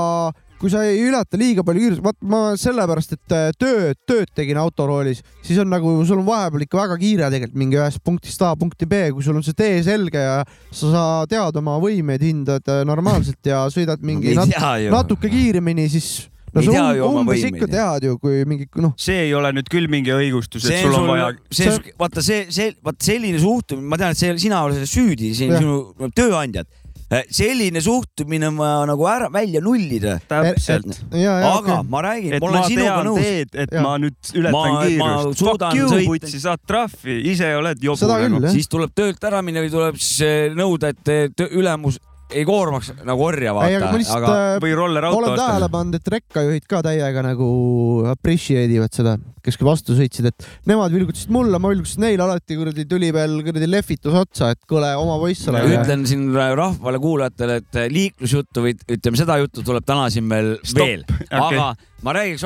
kui sa ei ületa liiga palju kiirust, vaat ma sellepärast, et äh, tööd, tööd tegin autoroolis, siis on nagu sul on vahepeal ikka väga kiire tegelikult mingi ühest punktist A punkti B, kui sul on see tee selge ja sa, sa tead oma võimeid, hindad äh, normaalselt ja sõidad mingi nat tea natuke kiiremini, siis no sa tea um, umbes ikka tead ju, kui mingi noh, see ei ole nüüd küll mingi õigustus, et sul on sul vaja,, see vaata see, see, vaat selline suhtumine, ma tean, et see, sina oled selles süüdi, siin Jah. sinu tööandjad. Selline suhtumine on vaja nagu ära, välja nullida. täpselt. ja, ja aga okei. ma räägin, ma ma olen sinuga tean nõus. et Jah. ma nüüd ületan Ma- ma kiirust. suudan Fuck you, putsi, saad trahvi, ise oled jobu nagu. siis tuleb töölt ära minna või tuleb siis eh, nõuda, et töö- ülemus ei koormaks nagu orja, ei, aga vaata ma, lihtsalt aga äh, või rollerauto olen tähele pannud, et rekkajuhid ka täiega nagu appreciate ivad seda, kes ka vastu sõitsid, et nemad vilgutasid mulle, ma vilgutasin neile alati kuradi tuli veel kuradi lehvitus otsa, et kuule oma poiss ole. ütlen siin rahvale kuulajatele, et eh, liiklusjuttu või ütleme, seda juttu tuleb täna siin veel Stopp. veel, Okei. aga ma räägiks,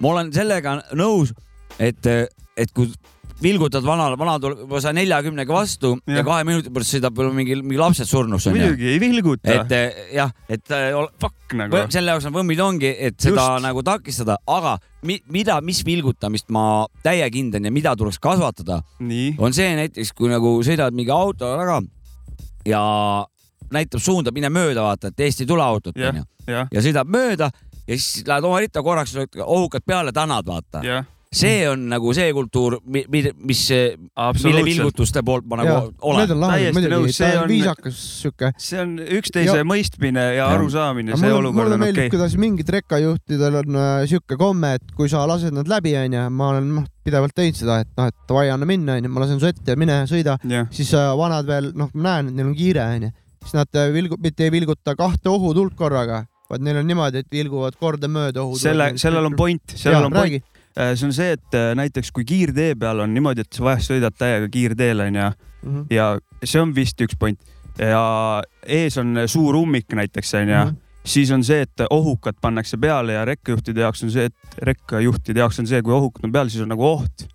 ma olen sellega nõus, et, et kui vilgutad vanale, vana tuleb sa neljakümnega vastu ja, ja kahe minuti pärast sõidab veel mingi, mingi lapsed surnuks muidugi ei vilguta. et eh, jah, et eh, Fuck nagu selle jaoks need võmmid ongi, et seda Just. Nagu takistada, aga mi, mida, mis vilgutamist ma täiega hindan ja mida tuleks kasvatada, on see näiteks, kui nagu sõidad mingi auto taga ja näitab suunda, mine mööda, vaata, et eest ei tule autot, onju. ja sõidab mööda ja siis lähed oma ritta korraks, ohukad peale, tänad, vaata. jah, see on nagu see kultuur, mis, mis, mille vilgutuste poolt ma nagu Need olen. Täiesti nõus,, see on viisakas siuke. see on üksteise Ja- mõistmine ja Jah. arusaamine, see mulle, olukord mulle on meeldib okei okay., kuidas mingid rekkajuhtidel on äh, siuke komme, et kui sa lased nad läbi, onju, ma olen noh pidevalt teinud seda, et noh, et davai, anna minna, onju, ma lasen su ette ja mine sõida, jah, siis äh, vanad veel noh, ma näen, et neil on kiire, onju, siis nad äh, vilgu-, mitte ei vilguta kahte ohutuld korraga, vaid neil on niimoodi, et vilguvad kordamööda ohutuld. selle, sellel on point, sellel on point. räägi. See on see, et äh, näiteks kui kiirtee peal on niimoodi, et sa vahest sõidad täiega kiirteel onju Mhm. ja see on vist üks point ja ees on suur ummik näiteks onju Mhm. siis on see, et ohukad pannakse peale ja rekkajuhtide jaoks on see, et rekkajuhtide jaoks on see, kui ohukad on peal, siis on nagu oht.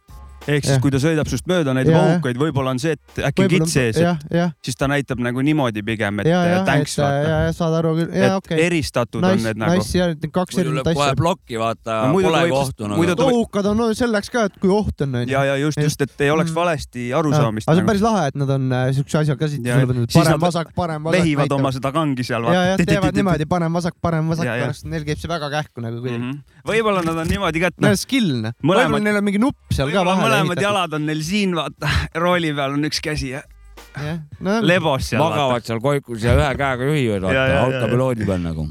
Ehk siis kui ta sõidab sinust mööda, Jaa, jah. ohukaid, võib-olla on see, et äkki kits sees, jah, jah, siis ta näitab nagu niimoodi pigem, et ja, ja, äh, thanks et ja, vaata. ja saad aru küll, ja et okei okay.. eristatud on Nice, need nagu. nice ja need kaks erinevat lööb kohe asja. plokki, vaata No, pole võib- kohtu muidu nagu. ta- ohukad on no, selleks ka, et kui oht on, ja, ja just, just, et ei oleks Mm. valesti arusaamist aga see on nagu.. päris lahe, et nad on äh, siukse asja Ja, käsitlusele võtnud, siis parem nad vasak, parem vasak. vehivad oma seda kangi seal. ja, ja teevad niimoodi, parem vasak, parem vasak, Ja, ja. pärast neil käib see väga kähku nagu kuidagi. Võib-olla nad on niimoodi ka, et noh on, skill. Mõlemad- võib-olla neil on mingi nupp seal ka vahele mõlemad. jalad on neil siin, vaata, rooli peal on üks käsi ja jah, no lebos seal. magavad seal koikus ja ühe käega juhivad, vaata, autopiloodi peal nagu.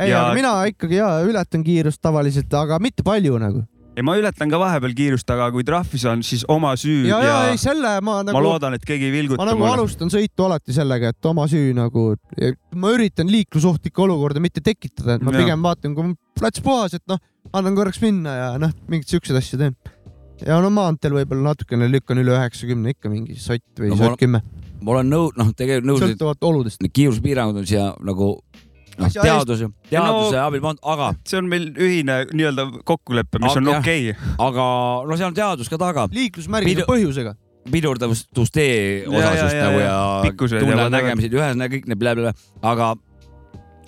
ei, ja- aga mina ikkagi ja ületan kiirust tavaliselt, aga mitte palju nagu. Ja ma ületan ka vahepeal kiirust, aga kui trahvi saan, siis oma süü ja, ja, ja ja ei selle ma nagu ma, loodan, et keegi ei ma vilguta nagu mulle. alustan sõitu alati sellega, et oma süü nagu, ma üritan liiklusohtlikku olukorda mitte tekitada, et ma Jaa. pigem vaatan, kui on plats puhas, et noh, annan korraks minna ja noh, mingeid siukseid asju teen. ja no maanteel võib-olla natukene lükkan üle üheksakümne ikka mingi sott või No ma- sott kümme, ma olen nõu-, noh, tegelikult nõus, sõltuvalt oludest. kiiruspiirangud on siia nagu noh, teaduse, teaduse abil pandud, aga, see on meil ühine nii-öelda kokkulepe, mis Aga on okei okay.. aga no seal on teadus ka taga, liiklusmärgid Pidu- põhjusega. pidurdavustee osas ja, just ja, nagu ja. ja tunnenägemised, ühesõnaga kõik need blablabla, aga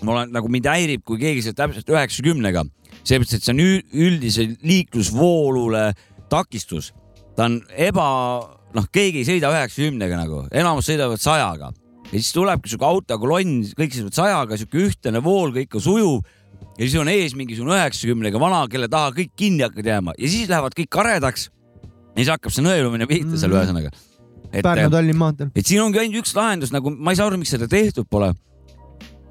ma olen nagu mind häirib, kui keegi sõidab täpselt üheksakümnega, sellepärast et see on üldise liiklusvoolule takistus. ta on eba, noh, keegi ei sõida üheksakümnega nagu, enamus sõidavad sajaga ja siis tulebki sihuke autokolonn, kõik sõidavad sajaga, sihuke ühtlane vool, kõik on sujuv ja siis on ees mingisugune üheksakümnega vana, kelle taha kõik kinni hakkavad jääma ja siis lähevad kõik karedaks. ja siis hakkab see nõelumine pihta seal Mhm. ühesõnaga. Pärnu-Tallinna maanteel. et siin ongi ainult üks lahendus, nagu ma ei saa aru, miks seda tehtud pole.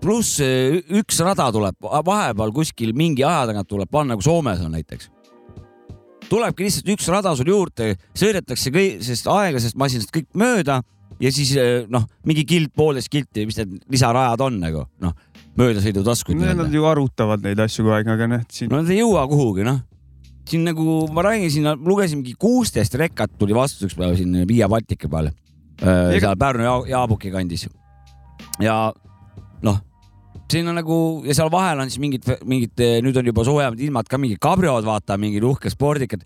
pluss eh, üks rada tuleb vahepeal kuskil mingi aja tagant tuleb panna, nagu Soomes on näiteks. tulebki lihtsalt üks rada sul juurde, sõidetakse kõik, sest aeglasest masinast kõik mööda ja siis eh, noh, mingi kild, poolteist kilti, mis need lisarajad on nagu noh, möödasõidutaskud Nad ju arutavad neid asju kogu aeg, aga noh, siin no nad ei jõua kuhugi noh. siin nagu ma räägin, siin lugesin mingi kuusteist rekat tuli vastu üks päev siin Via Baltica peal äh,, Ega- seal Pärnu ja Jaabuki kandis. ja noh, siin on nagu ja seal vahel on siis mingid, mingid, nüüd on juba soojemad ilmad ka mingid kabriod, vaata mingid uhked spordikad.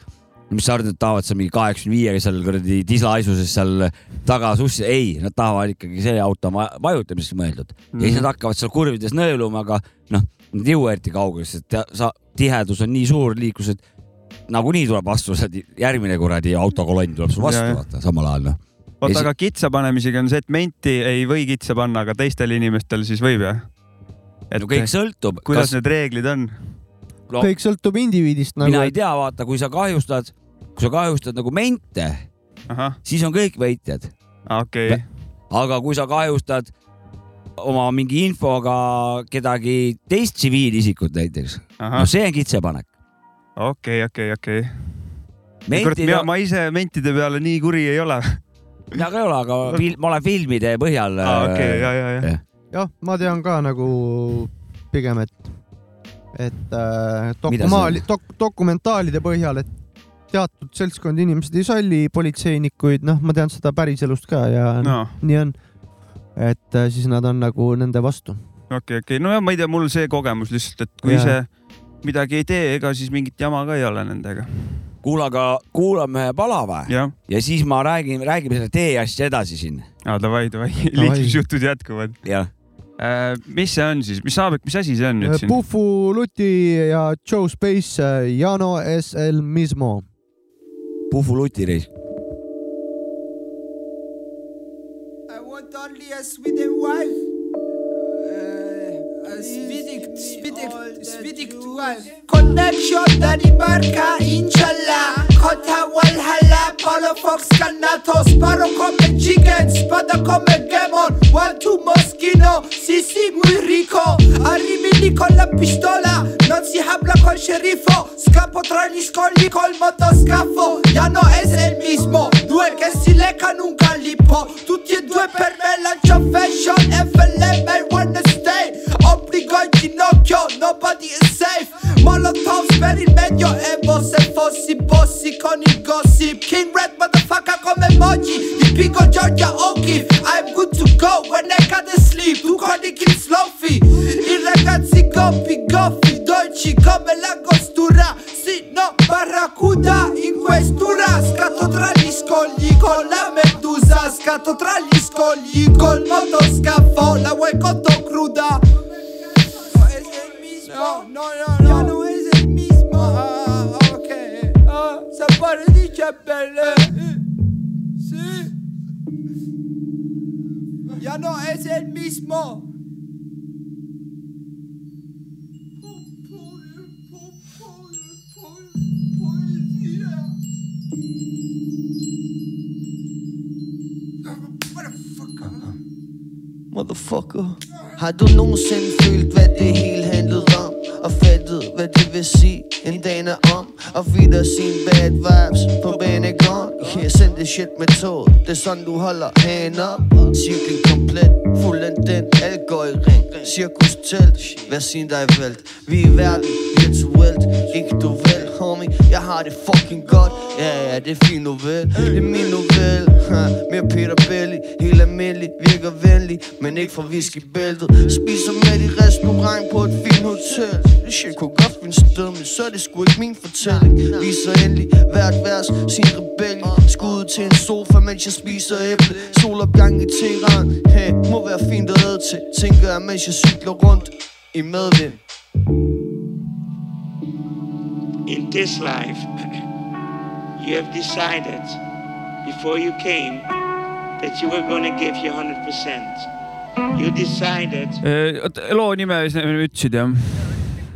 Mis sa arvad, et tahavad seal mingi kaheksakümne viiega seal kuradi dislaisuses seal taga sussi, ei, nad tahavad ikkagi see auto vajutamiseks mõeldud mm -hmm. ja siis nad hakkavad seal kurvides nõeluma, aga noh, nad ei jõua eriti kaugele, sest sa, tihedus on nii suur liiklus, et nagunii tuleb vastu järgmine kuradi autokolonn tuleb sul vastu vaata samal ajal noh. oota, aga kitsa panemisega on see, et menti ei või kitsa panna, aga teistel inimestel siis võib jah? et no kõik sõltub, kuidas kas need reeglid on? No, kõik sõltub indiviidist nagu mina. ei tea, vaata, kui sa kahjustad, kui sa kahjustad nagu mente, siis on kõik võitjad, okei, aga kui sa kahjustad oma mingi infoga kedagi teist tsiviilisikut näiteks, no, see on kitsepanek. okei, okei, okei. kurat, mentida mina, ma ise mentide peale nii kuri ei ole. mina ka ei ole, aga fil, ma olen filmide põhjal aa, okei, äh, ja, ja, ja. jah, ma tean ka nagu pigem, et, et äh, dokumaali, dok-, dokumentaalide põhjal, et teatud seltskond inimesed ei salli politseinikuid, noh, ma tean seda päriselust ka ja no. nii on. et äh, siis nad on nagu nende vastu. okei, okei, no ja ma ei tea, mul see kogemus lihtsalt, et kui Jaa. ise midagi ei tee, ega siis mingit jama ka ei ole nendega. kuule, aga kuulame ühe pala või? ja siis ma räägin, räägime seda tee asja edasi siin. aa davai, davai, liiklusjutud jätkuvad. jah, mis see on siis, mis saab, mis asi see on nüüd siin? Pufu Luti ja Joe Space, Jano SL Mismo. Puhvu lutireis. I want only a Sweden wife. Uh, a Swedish, Swedish, Swedish wife. Connection Danimarka, inshallah. Kota Walhalla, Paulo Fox, Kanato, Sparrow come chicken, Spada come Gemon, one two Moschino, Sisi muy rico, Arrimili con la pistola, non si habla col sceriffo, scappo tra gli scogli col motoscafo, ya no es el mismo, due che si leccano un calippo, tutti e due per me lancio fashion, FLM wanna stay, obbligo in ginocchio, nobody is safe, Molotovs per il medio evo, se fossi bossi con il gossip, King Red motherfucker come emoji, dipingo Georgia O'Keeffe, Go when I gotta sleep, tu con i kids sloppy, i ragazzi goppi, goffi, dolci come la costura, sì, no, barracuda. in questura. Scatto tra gli scogli con la medusa. Scatto tra gli scogli col motoscafo La vuoi cotto cruda. No, no, no, no, no. Es el mismo. Ah, ok. Ah, sapore di ciambelle Ya no es el mismo Motherfucker Har du nogensinde følt, hvad det hele handlede om? Og fattet, hvad det vil sige en dag er om. Og videre sin bad vibes på banegården Her send det shit med toget Det er sådan du holder hand op. Cirklen komplet, fuld af den Alt går i ring, cirkus telt Hvad siger dig vælt? Vi er i verden, virtuelt Ikke du vel, homie. Jeg har det fucking godt. Ja, ja, det er fin novel Det er min novel ha, Mere Peter Belly Helt almindelig, virker venlig Men ikke fra whiskybæltet. Spiser med i restaurant på et fint hotel. Det shit kunne godt finde sted Men så er det sgu ikke min fortælling. Viser endelig hvert vers sin rebellion Skud til en sofa, mens jeg spiser æble. Solopgang i Teheran. Hey, må være fint at æde til Tænker jeg, mens jeg cykler rundt i medvind in this life, you have decided before you came that you were going to give your 100%. You decided Äh, loo nime ütlesid jah mm,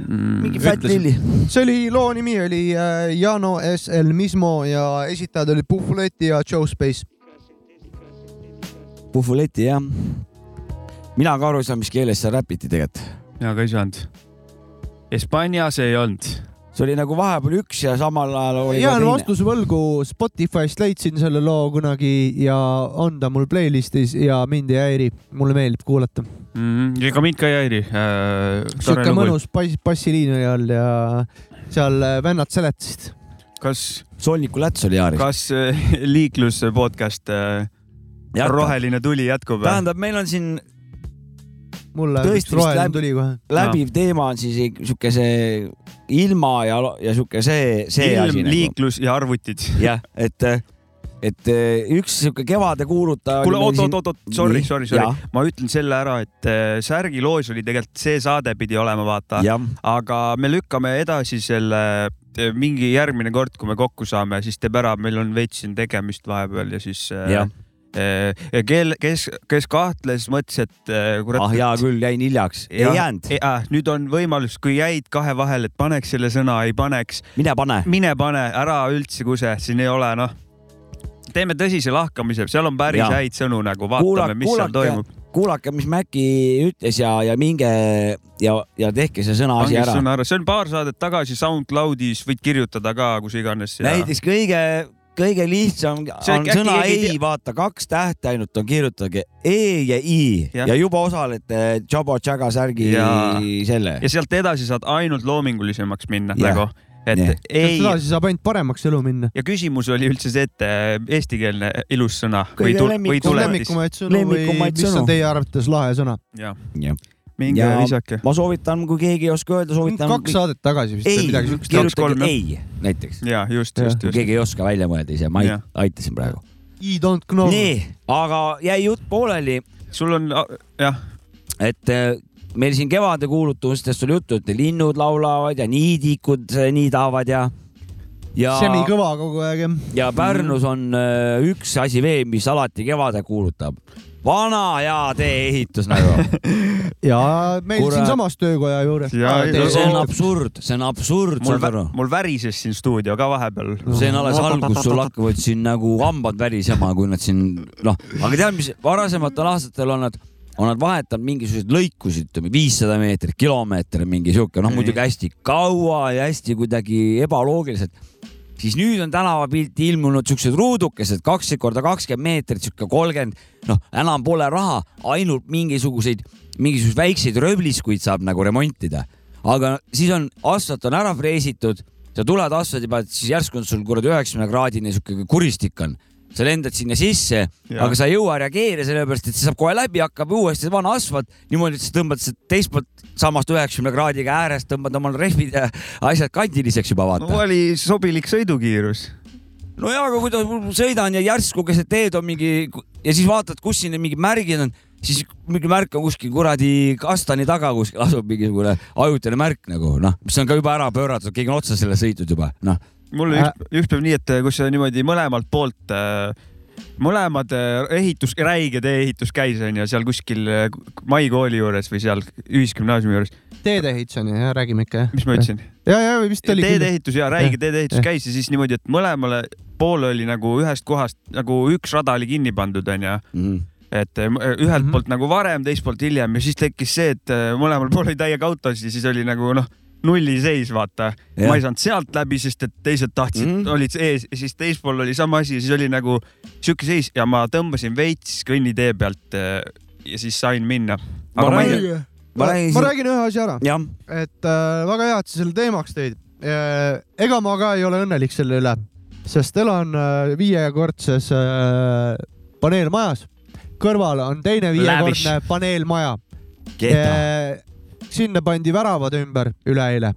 mingi Fat Lilli. see oli, loo nimi oli äh, Jano S El Mismo ja esitajad olid Puhuleti ja Joe Space. Puhuleti jah. mina ka aru ei saa, mis keeles seal räpiti tegelikult. ja ka ei saanud. Hispaanias ei olnud. See oli nagu vahepeal üks ja samal ajal oli jään vastuse võlgu, Spotify'st leidsin selle loo kunagi ja on ta mul playlist'is ja mind ei häiri, mulle meeldib kuulata. mm,. ega mind ka ei häiri äh,. sihuke mõnus bass, bassiliin oli all ja seal äh, vennad seletasid. kas, Solniku Läts oli Jaaris. kas äh, liiklus podcast äh, Roheline tuli jätkub? tähendab, meil on siin mulle Tõesti vist kohe. läbiv teema on siis sihuke see ilma ja, ja sihuke see, see ilm asi, nagu. liiklus ja arvutid. jah, et, et üks sihuke kevade kuulutaja. kuule, oot, oot, oot, oot, sorry, sorry, sorry ma ütlen selle ära, et äh, Särgi loos oli tegelikult see saade pidi olema, vaata, aga me lükkame edasi selle äh, mingi järgmine kord, kui me kokku saame, siis teeb ära, meil on veits siin tegemist vahepeal ja siis jah, ja kel, kes, kes kahtles, mõtles, et äh, kurat. ah hea küll, jäin hiljaks, ei jäänud, Äh, nüüd on võimalus, kui jäid kahe vahele, et paneks selle sõna, ei paneks, mine pane. mine pane ära üldse kuse, siin ei ole noh. teeme tõsise lahkamise, seal on päris Jaa. häid sõnu nagu, vaatame, mis seal toimub. kuulake, mis Mäkki ütles ja, ja minge ja, ja tehke see sõna asi ära. see on paar saadet tagasi SoundCloudis, võid kirjutada ka kus iganes. näiteks kõige, kõige lihtsam See on sõna ei vaata kaks tähte ainult on, kirjutage E ja I Jah. ja juba osalete Jabo Jaga särgi Jaa. selle. ja sealt edasi saad ainult loomingulisemaks minna Jah. nagu, et Jah. ei edasi saab ainult paremaks elu minna. ja küsimus oli üldse see, et äh, eestikeelne ilus sõna lemmikumaid sõnu või mis sõnu. on teie arvates lahe sõna? jah, jah, minge Ja- visake. ma soovitan, kui keegi ei oska öelda, soovitan. kaks saadet tagasi vist või ei midagi, siukest. kirjutage ei näiteks, ja just, just, just. keegi ei oska välja mõelda ise, ma Jah. aitasin praegu. I don't know. nii, aga jäi jutt pooleli, sul on, jah, et äh, meil siin kevade kuulutustest oli juttu, et linnud laulavad ja niidikud niidavad ja, ja, semikõva kogu aeg jah. ja Pärnus on äh, üks asi veel, mis alati kevade kuulutab. Vana hea tee-ehitus nagu. ja meil Kurat. siinsamas töökoja juures. Ja- see on absurd, see on absurd, mul saad, aru? mul värises siin stuudio ka vahepeal. see on alles algus, sul hakkavad siin nagu hambad värisema, kui nad siin noh, aga tead, mis varasematel aastatel on nad, on nad vahetanud mingisuguseid lõikusid, ütleme viissada meetrit, kilomeeter, mingi sihuke noh, muidugi hästi kaua ja hästi kuidagi ebaloogiliselt. Siis nüüd on tänavapilti ilmunud siuksed ruudukesed, kaksteist korda kakskümmend meetrit, sihuke kolmkümmend, noh, enam pole raha, ainult mingisuguseid, mingisuguseid väikseid röövliskuid saab nagu remontida. aga siis on, asfalt on ära freesitud, sa tuled asfaldi pealt, siis järsku on sul kuradi üheksakümne kraadine sihuke kuristik on sa lendad sinna sisse, aga sa ei jõua reageerida, sellepärast et see saab kohe läbi, hakkab uuesti vana asfalt niimoodi, et sa tõmbad teist poolt samast üheksakümne kraadiga äärest, tõmbad omal rehvid ja asjad kandiliseks juba vaata no oli sobilik sõidukiirus. no jaa, aga kui ta sõidan ja järsku keset teed on mingi ja siis vaatad, kus siin mingid märgid on, siis mingi märk on kuskil kuradi kastani taga kuskil asub mingisugune ajutine märk nagu noh, mis on ka juba ära pööratud, keegi on otsa selle sõitnud juba noh. Mul oli üks, üks päev nii, et kus niimoodi mõlemalt poolt äh, mõlemad äh, ehitus, räige tee-ehitus käis onju seal kuskil äh, Mai kooli juures või seal ühisgümnaasiumi juures. teedeehitus on ju, jah, räägime ikka jah. mis ma ütlesin? ja, ja vist oli teedeehitus ja räige teedeehitus käis ja siis niimoodi, et mõlemale poole oli nagu ühest kohast nagu üks rada oli kinni pandud onju Mhm. et äh, ühelt Mhm. poolt nagu varem, teiselt poolt hiljem ja siis tekkis see, et äh, mõlemal pool oli täiega autosid ja siis oli nagu noh, nulliseis, vaata. Ma ei saanud sealt läbi, sest et teised tahtsid mm. -hmm. olid ees ja siis teispool oli sama asi siis oli nagu sihuke seis ja ma tõmbasin veits kõnnitee pealt äh, ja siis sain minna. Ma aga ma ei, ma Ma räägin ma räägin ühe asja ära, et äh, väga hea, et sa selle teemaks tõid. ega ma ka ei ole õnnelik selle üle, sest elan äh, viiekordses äh, paneelmajas, kõrval on teine viiekordne paneelmaja. Sinna pandi väravad ümber üleeile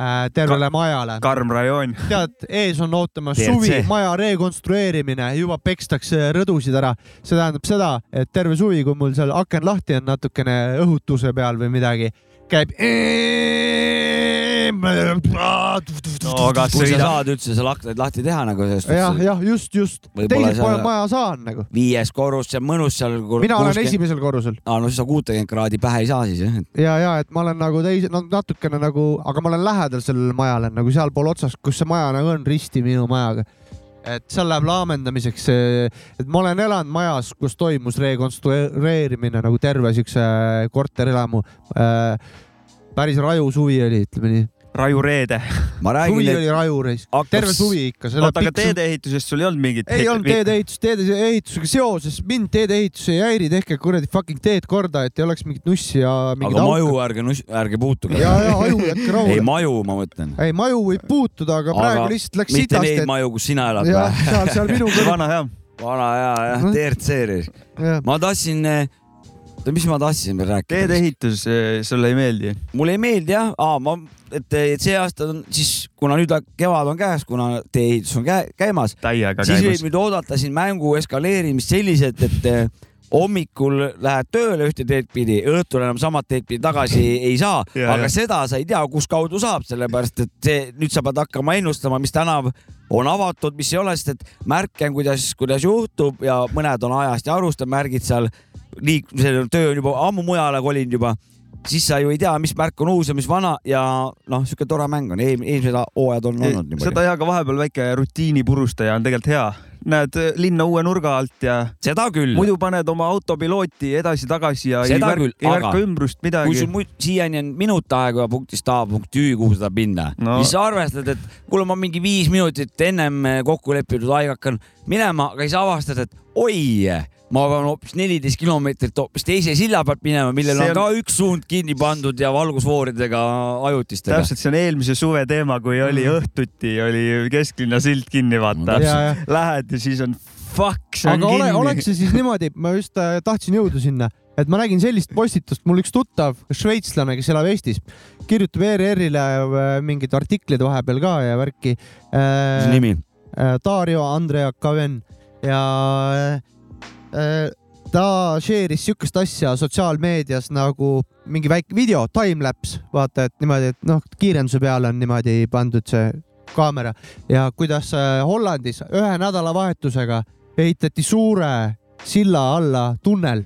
äh, tervele majale. karm rajoon. tead, ees on ootamas suvi, maja rekonstrueerimine, juba pekstakse rõdusid ära. see tähendab seda, et terve suvi, kui mul seal aken lahti on natukene õhutuse peal või midagi, käib. No kas kui sa saad üldse seal aknaid lahti teha nagu sellest jah, jah, just, just. Võib-olla teiselt seal- pool maja saan nagu. viies korrus, see on mõnus seal. mina olen. esimesel korrusel aa, no siis sa kuutekümmet kraadi pähe ei saa siis jah. ja, ja et ma olen nagu teise, no natukene nagu, aga ma olen lähedal sellele majale nagu sealpool otsas, kus see maja nagu on risti minu majaga. et seal läheb laamendamiseks, et ma olen elanud majas, kus toimus rekonstrueerimine nagu terve siukse korterelamu äh,. päris raju suvi oli, ütleme nii. Raju Reede. ma suvi oli raju reis, hakkaks- terve suvi ikka. oota, aga teedeehitusest sul ei olnud mingit? ei olnud teedeehitust, teedeehitusega seoses mind teedeehitus ei häiri, tehke kuradi fucking teed korda, et ei oleks mingit nussi ja aga maju ärge, ärge puutuge. ja, ja aju jätke ei, rahule. maju ma mõtlen. ei, maju võib puutuda, aga praegu Aga lihtsalt läks mitte sitast, neid et maju, kus sina elad seal, seal minu vana hea. vana ja, jah, Mhm. DRC-ris. ma tahtsin, oota, mis ma tahtsin veel rääkida? teedeehitus eh, sulle ei meeldi? mulle ei meeldi jah, ma, et et see aasta on siis, kuna nüüd kevad on käes, kuna tee-ehitus on käe, käimas, siis võib nüüd oodata siin mängu eskaleerimist selliselt, et eh, hommikul lähed tööle ühte teed pidi, õhtul enam samat teed pidi tagasi ei saa, aga ja. seda sa ei tea, kus kaudu saab, sellepärast et see nüüd sa pead hakkama ennustama, mis tänav on avatud, mis ei ole, sest et märke on, kuidas, kuidas juhtub ja mõned on ajast ja arust on märgid seal liik-, see töö on juba ammu mujale kolinud juba siis sa ju ei tea, mis märk on uus ja mis vana ja noh, sihuke tore mäng on, eelmised hooajad on olnud niimoodi. seda ja ka vahepeal väike rutiini purustaja on tegelikult hea. näed linna uue nurga alt ja seda küll. muidu paned oma autopilooti edasi-tagasi ja ei Seda märka küll,, ei märka ümbrust kui midagi sul. muid siiani on minut aega punktist A punkti Ü, kuhu sa tahad minna no., siis sa arvestad, et kuule, ma mingi viis minutit ennem kokku leppinud aega hakkan minema, aga siis avastad, et oi, ma pean hoopis neliteist kilomeetrit hoopis teise silla pealt minema, millel See on on- ka üks suund kinni pandud ja valgusfooridega ajutistega. täpselt, see on eelmise suve teema, kui oli Mm. õhtuti, oli kesklinna silt kinni, vaata Lähed ja siis on fuck, see on aga kinni oleks. see siis niimoodi, ma just äh, tahtsin jõuda sinna, et ma nägin sellist postitust, mul üks tuttav šveitslane, kes elab Eestis, kirjutab ERR-ile äh, mingeid artikleid vahepeal ka ja värki mis äh,. nimi? Dario Andrea Kaven ja ta share'is siukest asja sotsiaalmeedias nagu mingi väike video, timelapse, vaata, et niimoodi, et noh, kiirenduse peale on niimoodi pandud see kaamera. Ja kuidas äh, Hollandis ühe nädalavahetusega ehitati suure silla alla tunnel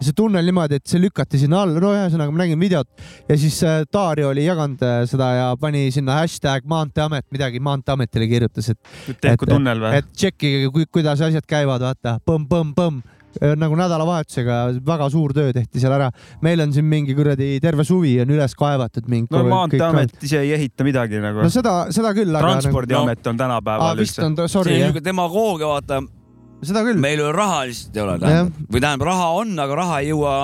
see tunnel niimoodi, et see lükati sinna alla, no ühesõnaga ma nägin videot ja siis äh, Dario oli jaganud äh, seda ja pani sinna hashtag Maanteeamet, midagi Maanteeametile kirjutas, et, tehku et- tunnel või? et tšekkige, kuidas asjad käivad, vaata, põmm-põmm-põmm nagu nädalavahetusega väga suur töö tehti seal ära. meil on siin mingi kuradi terve suvi on üles kaevatud mingi. no Maanteeamet ise ei ehita midagi nagu no. seda, seda küll, aga. transpordiamet on aa, tänapäeval vist üldse. on, see on niisugune demagoogia, vaata, seda küll. meil ju raha lihtsalt ei ole, tähendab. või tähendab, raha on, aga raha ei jõua,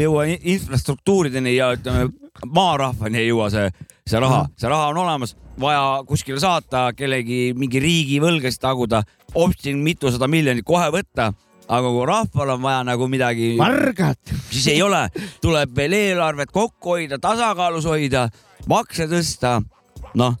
jõua infrastruktuurideni ja ütleme, maarahvani ei jõua see, see raha, see raha on olemas, vaja kuskile saata, kellegi mingi riigi võlgasid taguda, ostsin mitusada miljonit kohe võtta, aga kui rahval on vaja nagu midagi, vargad. siis ei ole, tuleb veel eelarvet kokku hoida, tasakaalus hoida, makse tõsta. noh,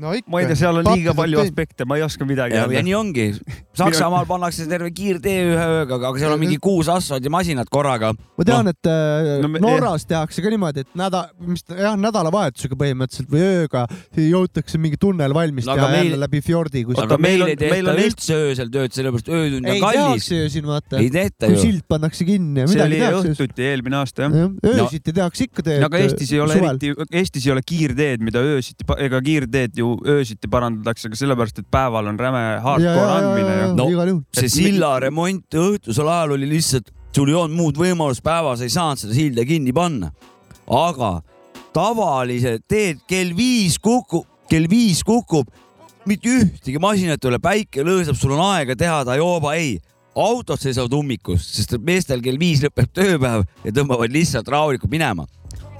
no ikka. ma ei tea, seal on liiga palju aspekte, ma ei oska midagi ja, nii ongi. Saksamaal pannakse terve kiirtee ühe ööga, aga seal on mingi kuus asfaldimasinat korraga. ma tean, et äh, No me- Norras tehakse ka niimoodi, et nädal, mis ta- jah, nädalavahetusega põhimõtteliselt või ööga jõutakse mingi tunnel valmis No teha aga meil- jälle läbi fjordi, kus aga meil meil on- ei tehta meil on üldse öösel tööd, sellepärast öötund ei on kallis. tehakse ju siin vaata ei, tehta kui ju. sild pannakse kinni ja see midagi oli tehakse. õhtuti eelmine aasta jah. öösiti tehakse ikka teed. aga Eestis ei ole eriti, Eestis ei ole kiirteed, mida öösiti, ega kiirteed ju öösiti parandatakse ka sellepärast, et päeval on räme hardcore andmine ja No. igal juhul. see silla remont õhtusel ajal oli lihtsalt, sul ei olnud muud võimalust, päevas ei saanud seda silda kinni panna. aga tavalised teed kell viis kukub, kell viis kukub, mitte ühtegi masinat ei ole, päike lõõsab, sul on aega teha ta jooba, ei. autod seisavad ummikus, sest meestel kell viis lõpeb tööpäev ja tõmbavad lihtsalt rahulikult minema.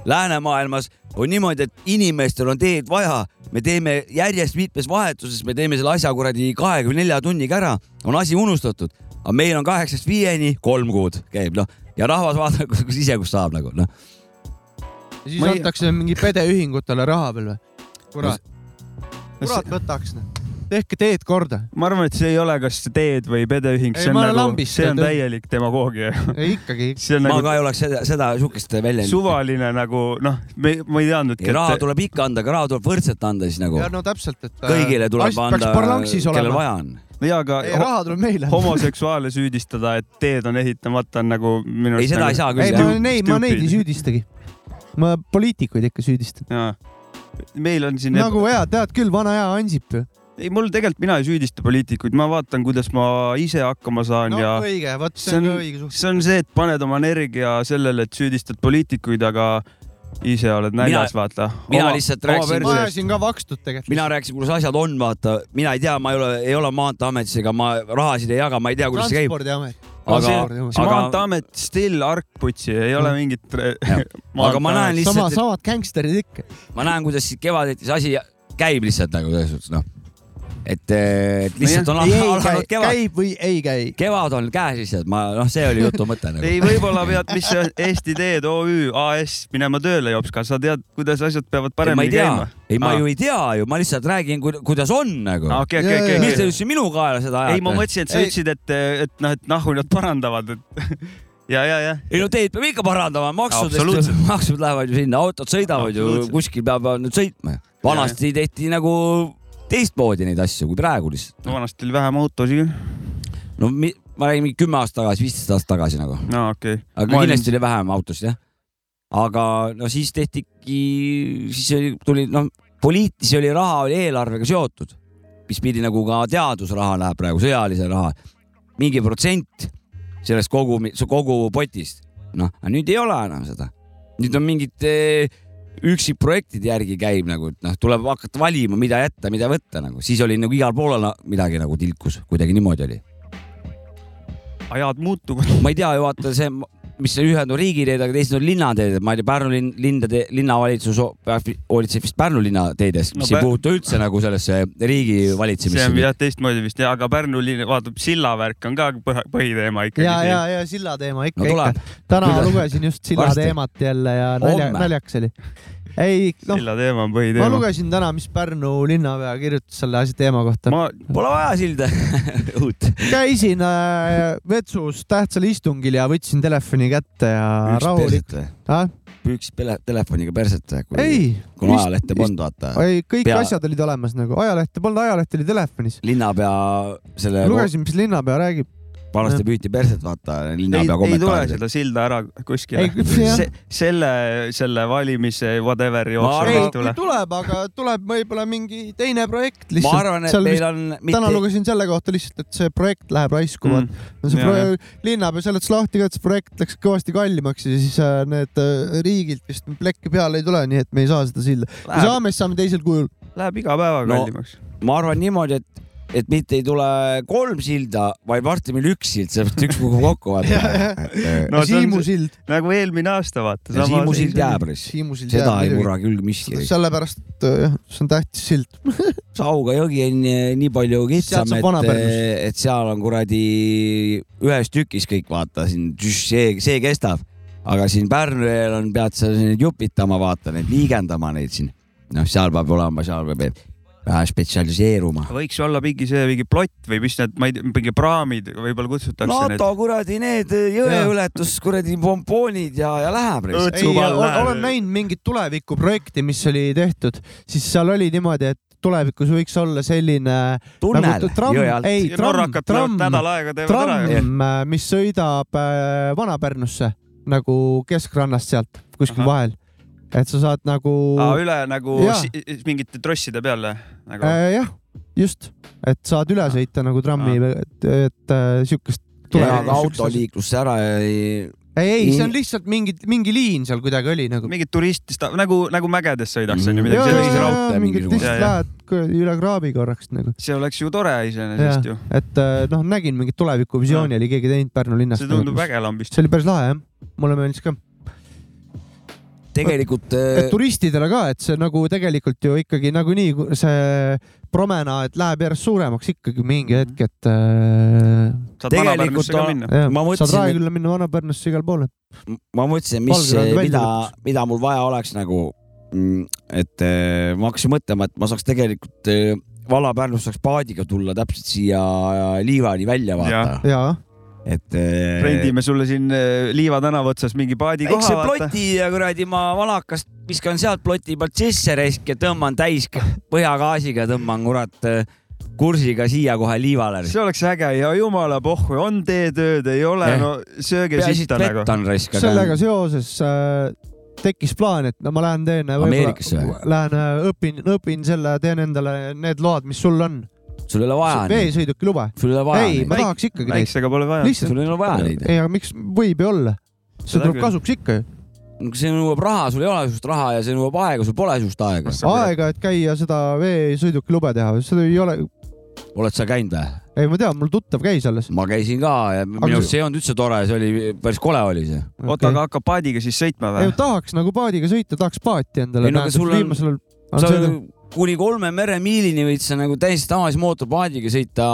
läänemaailmas on niimoodi, et inimestel on teed vaja, me teeme järjest mitmes vahetuses, me teeme selle asja kuradi kahekümne nelja tunniga ära, on asi unustatud, aga meil on kaheksast viieni kolm kuud käib noh ja rahvas vaatab, kus ise, kus saab nagu noh. siis Ma ei- antakse mingi pedeühingutele raha veel või? kurat, kurat võtaks noh. Tehke teed korda. ma arvan, et see ei ole kas teed või pedeühing, see on nagu, see on täielik demagoogia. ei ikkagi. ma nagu ka ei oleks seda, seda sihukest välja. suvaline nagu noh, me, ma ei teadnudki, raha et tuleb ikka anda, aga raha tuleb võrdselt anda siis nagu ja. no täpselt, et. kõigile tuleb anda, kellel vaja on. ja aga ei, raha tuleb meile. homoseksuaale süüdistada, et teed on ehitamata, on nagu minu ei, seda ei saa küll ei, ma. neid, ma neid ei süüdistagi. ma poliitikuid ikka süüdistan. jaa, meil on siin nagu hea, tead küll, vana hea Ansip ju. ei, mul tegelikult, mina ei süüdista poliitikuid, ma vaatan, kuidas ma ise hakkama saan no ja õige, vot see on ka õige suht. see on see, et paned oma energia sellele, et süüdistad poliitikuid, aga ise oled näljas, vaata. mina lihtsalt rääkisin- ma ajasin ka vakstut tegelikult. mina rääkisin, kuidas asjad on, vaata, mina ei tea, ma ei ole, ei ole Maanteeametis ega ma rahasid ei jaga, ma ei tea, kuidas see käib. transpordiamet. aga, aga- Maanteeamet still arkputsi, ei ole mingit. aga ma näen sama, lihtsalt, samad gängsterid ikka. ma näen, kuidas siit kevadeti see asi käib lihtsalt nagu selles suhtes noh, et, et lihtsalt on ei alanud kevad, käib või ei käi. kevad on käes lihtsalt, ma noh, see oli jutu mõte nagu. ei, võib-olla pead, mis see Eesti Teed OÜ AS minema tööle, Jopska, sa tead, kuidas asjad peavad paremini käima?, ei, ma ju ei tea ju, ma lihtsalt räägin, kuidas on nagu. okei, okei, okei, miks te siin minu kaela seda ei, ma ajate? mõtlesin, et sa ütlesid, et, et noh, et nahku nad parandavad, et ja, ja, ja. ei no teid peab ikka parandama, maksudest maksud lähevad ju sinna, autod sõidavad ju kuskil peavad nüüd sõitma. vanasti tehti nagu teistmoodi neid asju kui praegu lihtsalt. no vanasti oli vähem autosid küll. no mi, ma räägin mingi kümme aastat tagasi, viisteist aastat tagasi nagu, no okei okay.. aga kindlasti oli vähem autosid jah. aga no siis tehtigi, siis oli, tuli noh, poliitilisi oli raha oli eelarvega seotud, mis pidi nagu ka teadusraha läheb praegu, sõjalise raha, mingi protsent sellest kogu, kogu potist. noh, aga nüüd ei ole enam seda, nüüd on mingid eh, üksikprojektide järgi käib nagu, et noh, tuleb hakata valima, mida jätta, mida võtta nagu, siis oli nagu igal pool na- midagi nagu tilkus, kuidagi niimoodi oli. ajad muutuvad. ma ei tea ju vaata see, mis ühed on riigiteed, aga teised on linnateed, ma ei tea, Pärnu linn, lindade, linnavalitsus ho- hoolitseb vist Pärnu linnateedest, mis No ei puutu üldse nagu sellesse riigi see on valitsemisse. jah teistmoodi vist ja, aga Pärnu linn, vaatab, sillavärk on ka põh- põhiteema ikkagi ja, ja ja silla teema ikka no, ikka. täna Kuidas? lugesin just silla Varsti. teemat jälle ja nalja, naljakas oli. ei, noh, silla teema on ma põhiteema. lugesin täna, mis Pärnu linnapea kirjutas selle asja teema kohta. ma, pole vaja silda uut. käisin äh, vetsus tähtsal istungil ja võtsin telefoni kätte ja rahulik. Ah? püüksid pele- telefoniga perset või? ei, kui on ajalehte polnud, vaata. ei kõik Pea- asjad olid olemas nagu, ajalehte polnud, ajaleht oli telefonis. linnapea selle, lugesin, mis linnapea räägib. Vanasti püüti perset, vaata, linnapea ei tule kommentaarid. seda silda ära kuskile. Se, selle, selle valimise whatever Ma jooksul ei tule. tuleb, aga tuleb võib-olla mingi teine projekt ma lihtsalt. arvan, et seal meil on täna mitte, lugesin selle kohta lihtsalt, et see projekt läheb raisku mm.. See pro- linnapea seletas lahti ka, et see projekt läks kõvasti kallimaks ja siis äh, need äh, riigilt vist plekki peale ei tule, nii et me ei saa seda silda. me saame, siis saame teisel kujul. läheb iga päevaga No, kallimaks. ma arvan niimoodi, et et mitte ei tule kolm silda, vaid varsti meil üks sild, sellepärast üks kukub kokku, vaata. No Siimu sild, nagu eelmine aasta vaata. Siimu sild jääb, sild seda jääb ei murra küll miski. sellepärast, et jah, see on tähtis sild. Sauga jõgi on nii nii palju kitsam, et Vana-Pärnust., et seal on kuradi ühes tükis kõik, vaata siin, see, see kestab. aga siin Pärnu jõel on, pead sa neid jupitama, vaata neid, liigendama neid siin. noh, seal peab olema, seal peab spetsialiseeruma. võiks ju olla mingi see mingi plott või mis need, ma ei tea, mingi praamid võib-olla kutsutakse need. NATO kuradi need jõeületus kuradi pompoonid ja, ja läheb. Olen näinud mingit tulevikuprojekti, mis oli tehtud, siis seal oli niimoodi, et tulevikus võiks olla selline tunnel nagu tramm ei tramm, tramm, tramm, mis sõidab äh, Vana-Pärnusse nagu keskrannast sealt kuskil Ahah. vahel. Et sa saad nagu Aa, üle nagu mingite trosside peale nagu.. äh, jah, just, et saad üle sõita nagu trammi, et, et äh, siukest ja ka autoliiklusse ära ei, ei, ei, see on lihtsalt mingi, mingi liin seal kuidagi oli nagu. mingid turistist nagu, nagu mägedes sõidaks onju Mhm. midagi sellist raudtee. mingisugune. lähed üle kraabi korraks nagu. see oleks ju tore iseenesest ju. et äh, noh, nägin mingit tulevikuvisiooni oli keegi teinud Pärnu linnast. see tundub äge lambist. see oli päris lahe jah, mulle meeldis ka. Tegelikult äh, turistidele ka, et see nagu tegelikult ju ikkagi nagunii see promenaad läheb järjest suuremaks ikkagi mingi hetk, et äh, saad Vana-Pärnusse ka minna. saad mõtlesin, et- Raekülla minna Vana-Pärnusse igale poole. ma mõtlesin, mis, mida mida mul vaja oleks nagu, et äh, ma hakkasin mõtlema, et ma saaks tegelikult Valla-Pärnust saaks paadiga tulla täpselt siia Liivani välja vaata, ja, et äh, rendime sulle siin äh, Liiva tänava otsas mingi paadi väikse koha, vaata. ploti ja kuradi ma valakast viskan sealt ploti pealt sisse raisk ja tõmban täis põhjagaasiga, tõmban kurat äh, kursiga siia kohe liivale. see oleks äge ja jumala pohhu, on teetööd, ei ole, Jah. no sööge sitta nagu sellega seoses äh, tekkis plaan, et no ma lähen teen. Lähen äh, õpin, õpin selle, teen endale need load, mis sul on. Sul ei ole vaja veesõiduki lube. sul ei ole vaja ei, ma tahaks ikkagi väiksega pole vaja. lihtsalt sul ei ole vaja neid. ei, aga miks võib ju olla? see tuleb kasuks ikka ju. see nõuab raha, sul ei ole sihukest raha ja see nõuab aega, sul pole sihukest aega. aega, et käia seda veesõiduki lube teha, seda ei ole. oled sa käinud või? ei, ma tean, mul tuttav käis alles. ma käisin ka ja minu arust see ei olnud üldse tore, see oli päris kole oli see. oota, aga hakkab paadiga siis sõitma ei või?, tahaks nagu paadiga sõita, tahaks paati endale. Ei, no aga sul on- viimasel ajal on sa see kuni kolme meremiilini võid sa nagu täiesti tavalise mootorpaadiga sõita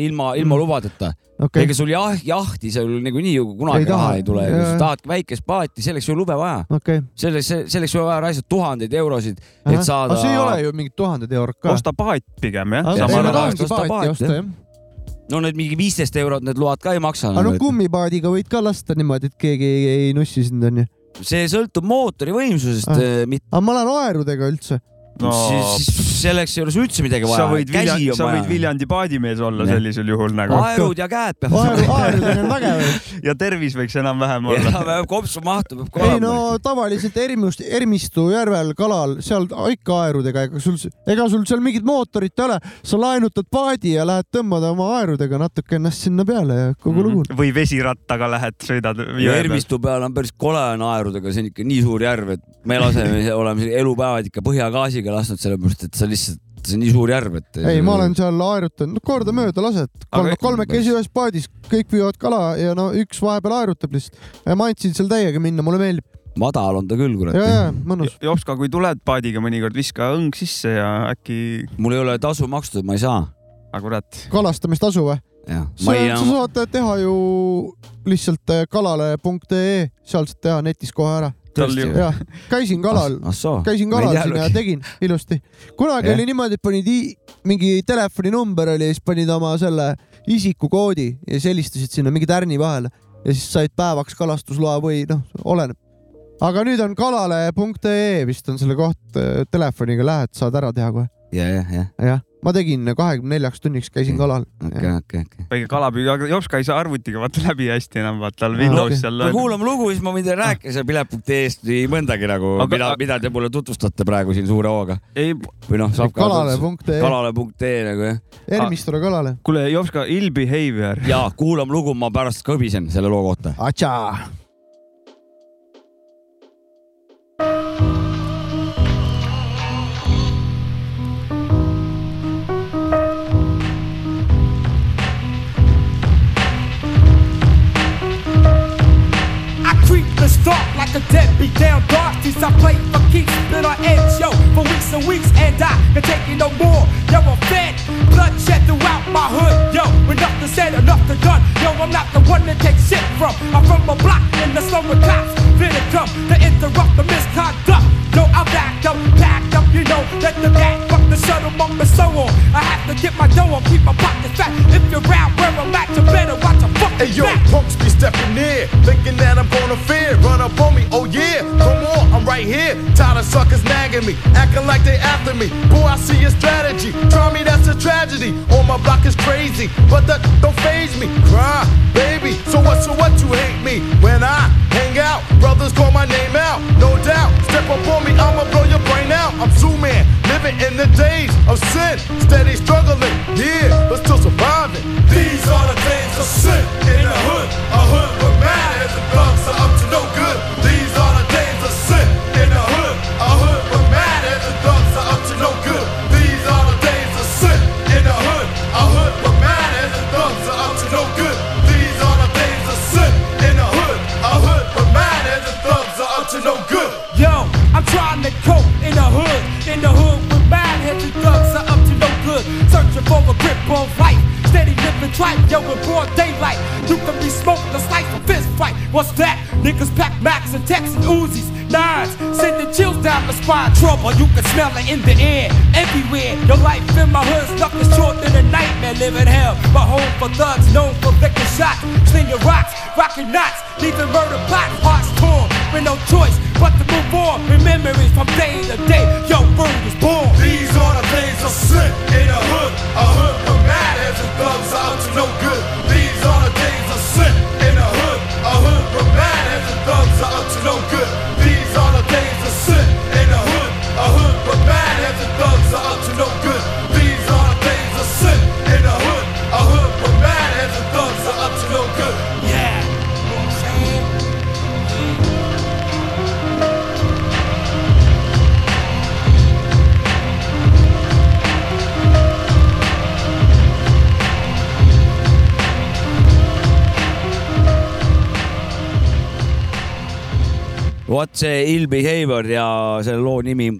ilma, ilma Mm. lubadeta. okei ega, sul jah, jahti sul niikuinii ju kunagi Ei taha. raha ei tule, kui sa tahadki väikest paati, selleks ei ole lube vaja. okei. selleks, selleks ei ole vaja raisata tuhandeid eurosid, et saada aga see ei ole ju mingid tuhanded eurod ka. osta paat pigem jah, no need mingi viisteist eurot, need load ka ei maksa. aga no kummipaadiga võid ka lasta niimoodi, et keegi ei, ei nussi sind onju. see sõltub mootori võimsusest Ah. äh,, mitte aga ma lähen aerudega üldse. No siis, siis selleks ei ole sul üldse midagi sa vaja. võid Vilja-, sa võid Viljandi paadimees olla Jah. sellisel juhul nagu aerud ja käed peavad. aerudega on vägev. ja tervis võiks enam-vähem olla. enam-vähem kopsu mahtu peab ka ei no olema. tavaliselt Ermist, Ermistu järvel kalal, seal ikka aerudega, ega sul, ega sul seal mingit mootorit ei ole, sa laenutad paadi ja lähed tõmbad oma aerudega natuke ennast sinna peale ja kogu lugu. või vesirattaga lähed, sõidad. Ermistu peal on päris kole naerudega, see on ikka nii suur järv, et me laseme, oleme elupäevad ikka põhjagaasiga lasknud, sellepärast et see lihtsalt, see on nii suur järv, et. ei, ma olen seal aerutanud, no kordamööda lased, kolme, Aga- kolmekesi ühes paadis, kõik püüavad kala ja no üks vahepeal aerutab lihtsalt. ma andsin seal täiega minna, mulle meeldib. madal on ta küll, ja, kurat. ja mõnus. Jopska, kui tuled paadiga mõnikord, viska õng sisse ja äkki, mul ei ole tasu makstud, ma ei saa. aga kurat, kalastamistasu või? sa ei, sa saad teha ju lihtsalt äh, kalale.ee, seal saad teha netis kohe ära. Tal ju jah, käisin kalal, ah soo. käisin kalal siin ja tegin ilusti. kunagi Jah. oli niimoodi, et panid mingi telefoninumber oli ja siis panid oma selle isikukoodi ja siis helistasid sinna mingi tärni vahele ja siis said päevaks kalastusloa või noh, oleneb. aga nüüd on kalale.ee vist on selle koht, telefoniga lähed, saad ära teha kohe. ja, jah, jah, jah, ma tegin kahekümne neljaks tunniks, käisin kalal. okei, okei, okei. väike kalapüü, aga Jopska ei saa arvutiga vaata läbi hästi enam, vaata tal Windows okei. seal no. kuulame lugu, siis ma võin teile rääkida seal pilet.ee-st nii mõndagi nagu, mida, mida te mulle tutvustate praegu siin suure hooga ei, või noh, saab ka kalale.ee, kalale.ee nagu jah. Ermistule kalale. kuule Jopska, ill behavior. ja kuulame lugu, ma pärast kõbisen selle loo kohta. Atša. like a deadbeat down dark since I played for keeps. Been on edge, yo, for weeks and weeks, and I can take it no more. Yo, I'm fed, bloodshed throughout my hood. Yo, with nothing said, enough to done. Yo, I'm not the one to take shit from. I'm from a block in the summer cops. Finna come to interrupt the suckers nagging me, acting like they after me. Boy, I see your strategy. Try me, that's a tragedy. All my block is crazy, but that don't phase me. Cry, baby. So what? So what? You hate me when I hang out? Brothers call my name out, no doubt. Step up on me, I'ma blow your brain out. I'm Zooman, living in the days of sin, steady struggling, yeah, but still surviving. These are the days of sin in the hood, a hood with manners and thugs are in broad daylight. You can be smoking a slice of fist fight. What's that? Niggas pack Max and Tex and Uzis, nines, sending chills down the spine. Trouble, you can smell it in the air, everywhere. Your life in my hood's nothing short than a nightmare. Living hell, my home for thugs, known for licking shots, slinging rocks, rocking knots, leaving murder plots, hearts torn, with no choice but to move on. Memories from day to day, yo, word was born. These are the days of sin in a hood, a hood with manners and thugs are up to no good. These see Ill Behavior ja selle loo nimi,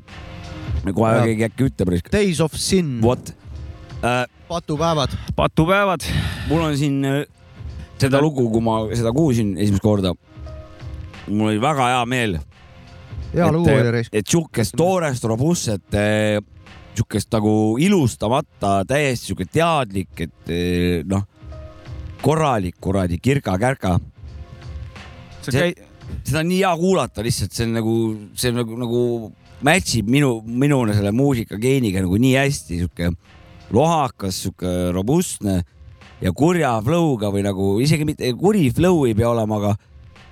kohe Ja. keegi äkki ütleb. Days of Sin, vot äh,, patupäevad. patupäevad. mul on siin äh, seda lugu, kui ma seda kuulsin esimest korda, mul oli väga hea meel, hea lugu oli et, reis. et siukest toorest, robustset, siukest nagu ilustamata, täiesti siuke teadlik, et noh, korralik kuradi kirka-kärka, See- käid, seda on nii hea kuulata lihtsalt, see on nagu, see on nagu, nagu match ib minu, minule selle muusikageeniga nagu nii hästi, sihuke lohakas, sihuke robustne ja kurja flow'ga või nagu isegi mitte kuri flow ei pea olema, aga,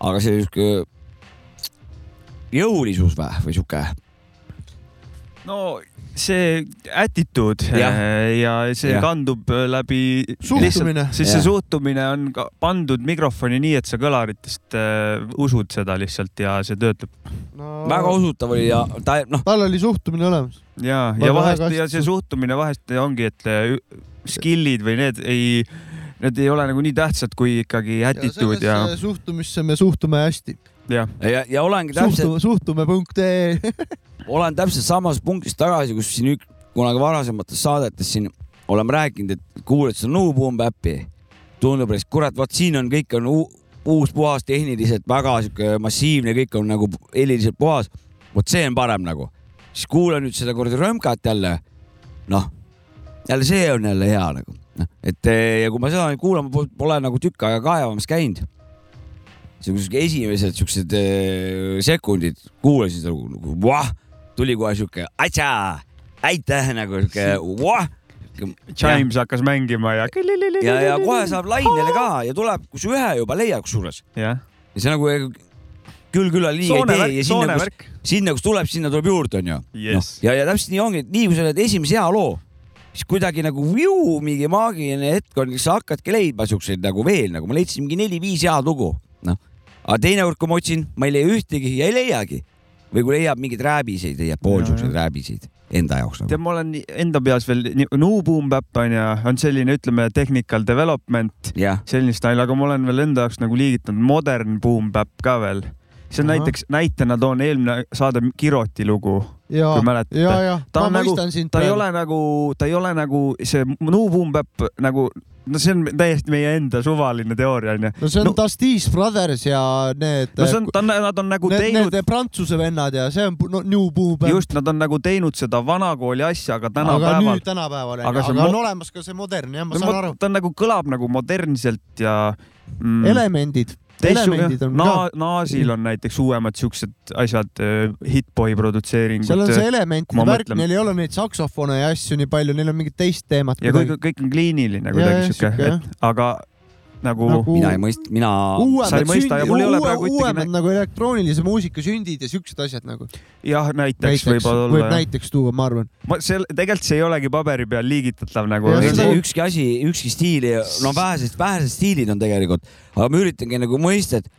aga see sihuke jõulisus või, või sihuke no see attitude Jah. äh, ja see Jah. kandub äh, läbi Suhtumine. siis see Jah. suhtumine on ka pandud mikrofoni nii, et sa kõlaritest äh, usud seda lihtsalt ja see töötab no, väga usutav oli ja ta noh, tal oli suhtumine olemas. ja, ja vahest ja see suht- suhtumine vahest ongi, et äh, skill'id või need ei, need ei ole nagu nii tähtsad kui ikkagi attitude ja, sellesse suhtumisse me suhtume hästi. ja, ja, ja olengi täpselt suhtume, suhtume.ee. olen täpselt samas punktis tagasi, kus siin ük- kunagi varasemates saadetes siin oleme rääkinud, et kuulad seda New Boom Bap'i, tundub, et kurat, vot siin on kõik on uu- uus, puhas, tehniliselt väga sihuke massiivne, kõik on nagu heliliselt puhas. vot see on parem nagu, siis kuula nüüd seda kuradi römkat jälle. noh, jälle see on jälle hea nagu, noh, et ja kui ma seda nüüd kuulama pol- pole nagu tükk aega kaevamas käinud. Siuksed esimesed siuksed eh, sekundid. Kuulasin seda nagu vah, tuli kohe siuke atsa, aitäh nagu siuke vah. Chimes hakkas mängima ja ja, ja kohe saab lainele ka ja tuleb, kui sa ühe juba leiad kusjuures ja see nagu küll külla liiga ei tee ja sinna, kus, sinna, kus tuleb, sinna tuleb juurde, onju. Yes. ja, ja täpselt nii ongi, et nii kui sa oled esimese hea loo, siis kuidagi nagu viu, mingi maagiline hetk on, sa hakkadki leidma siukseid nagu veel nagu ma leidsin mingi neli-viis head lugu, noh. aga teinekord, kui ma otsin, ma ei leia ühtegi ja ei leiagi. Või kui leiab mingeid rääbiseid, leiab pool Jaa, siukseid jah. rääbiseid enda jaoks tead, nagu. ma olen enda peas veel, New Boom Bap on ju, on selline, ütleme, technical development, jah, selline stail, aga ma olen veel enda jaoks nagu liigitanud modern Boom Bap ka veel. see on Ahah. näiteks, näitena toon eelmine saade Kiroti lugu, ja kui, mäletate Ta ma on nagu- ta ei ole nagu, ta ei ole nagu see New Boom Bap nagu, no see on täiesti meie enda suvaline teooria onju. no see on no- Dusties Brothers ja need no see on, ta on, nad on nagu need, teinud need prantsuse vennad ja see on no, New Boom just, nad on nagu teinud seda vanakooli asja, aga aga tänapäeval nüüd tänapäeval Aga aga, aga on olemas ka see modern jah, ma No saan aru. ta on nagu kõlab nagu modernselt ja mm, elemendid, on na, Naasil on näiteks uuemad siuksed asjad, Hitboy produtseeringud. seal on see elementide värk, neil ei ole neid saksofone ja asju nii palju, neil on mingit teist teemat. ja kõik, kõik on kliiniline kuidagi siuke aga nagu, Nagu- mina ei mõista, mina, sa ei uuemad mõista ja mul ei ole praegu ühtegi uuemad nagu elektroonilise muusika sündid ja siuksed asjad nagu. jah, näiteks, näiteks võib-olla võib näiteks tuua, ma arvan. ma seal tegelikult see ei olegi paberi peal liigitatav nagu seda- see ükski asi, ükski stiili, no vähesed, vähesed stiilid on tegelikult, aga ma üritangi nagu mõista, et,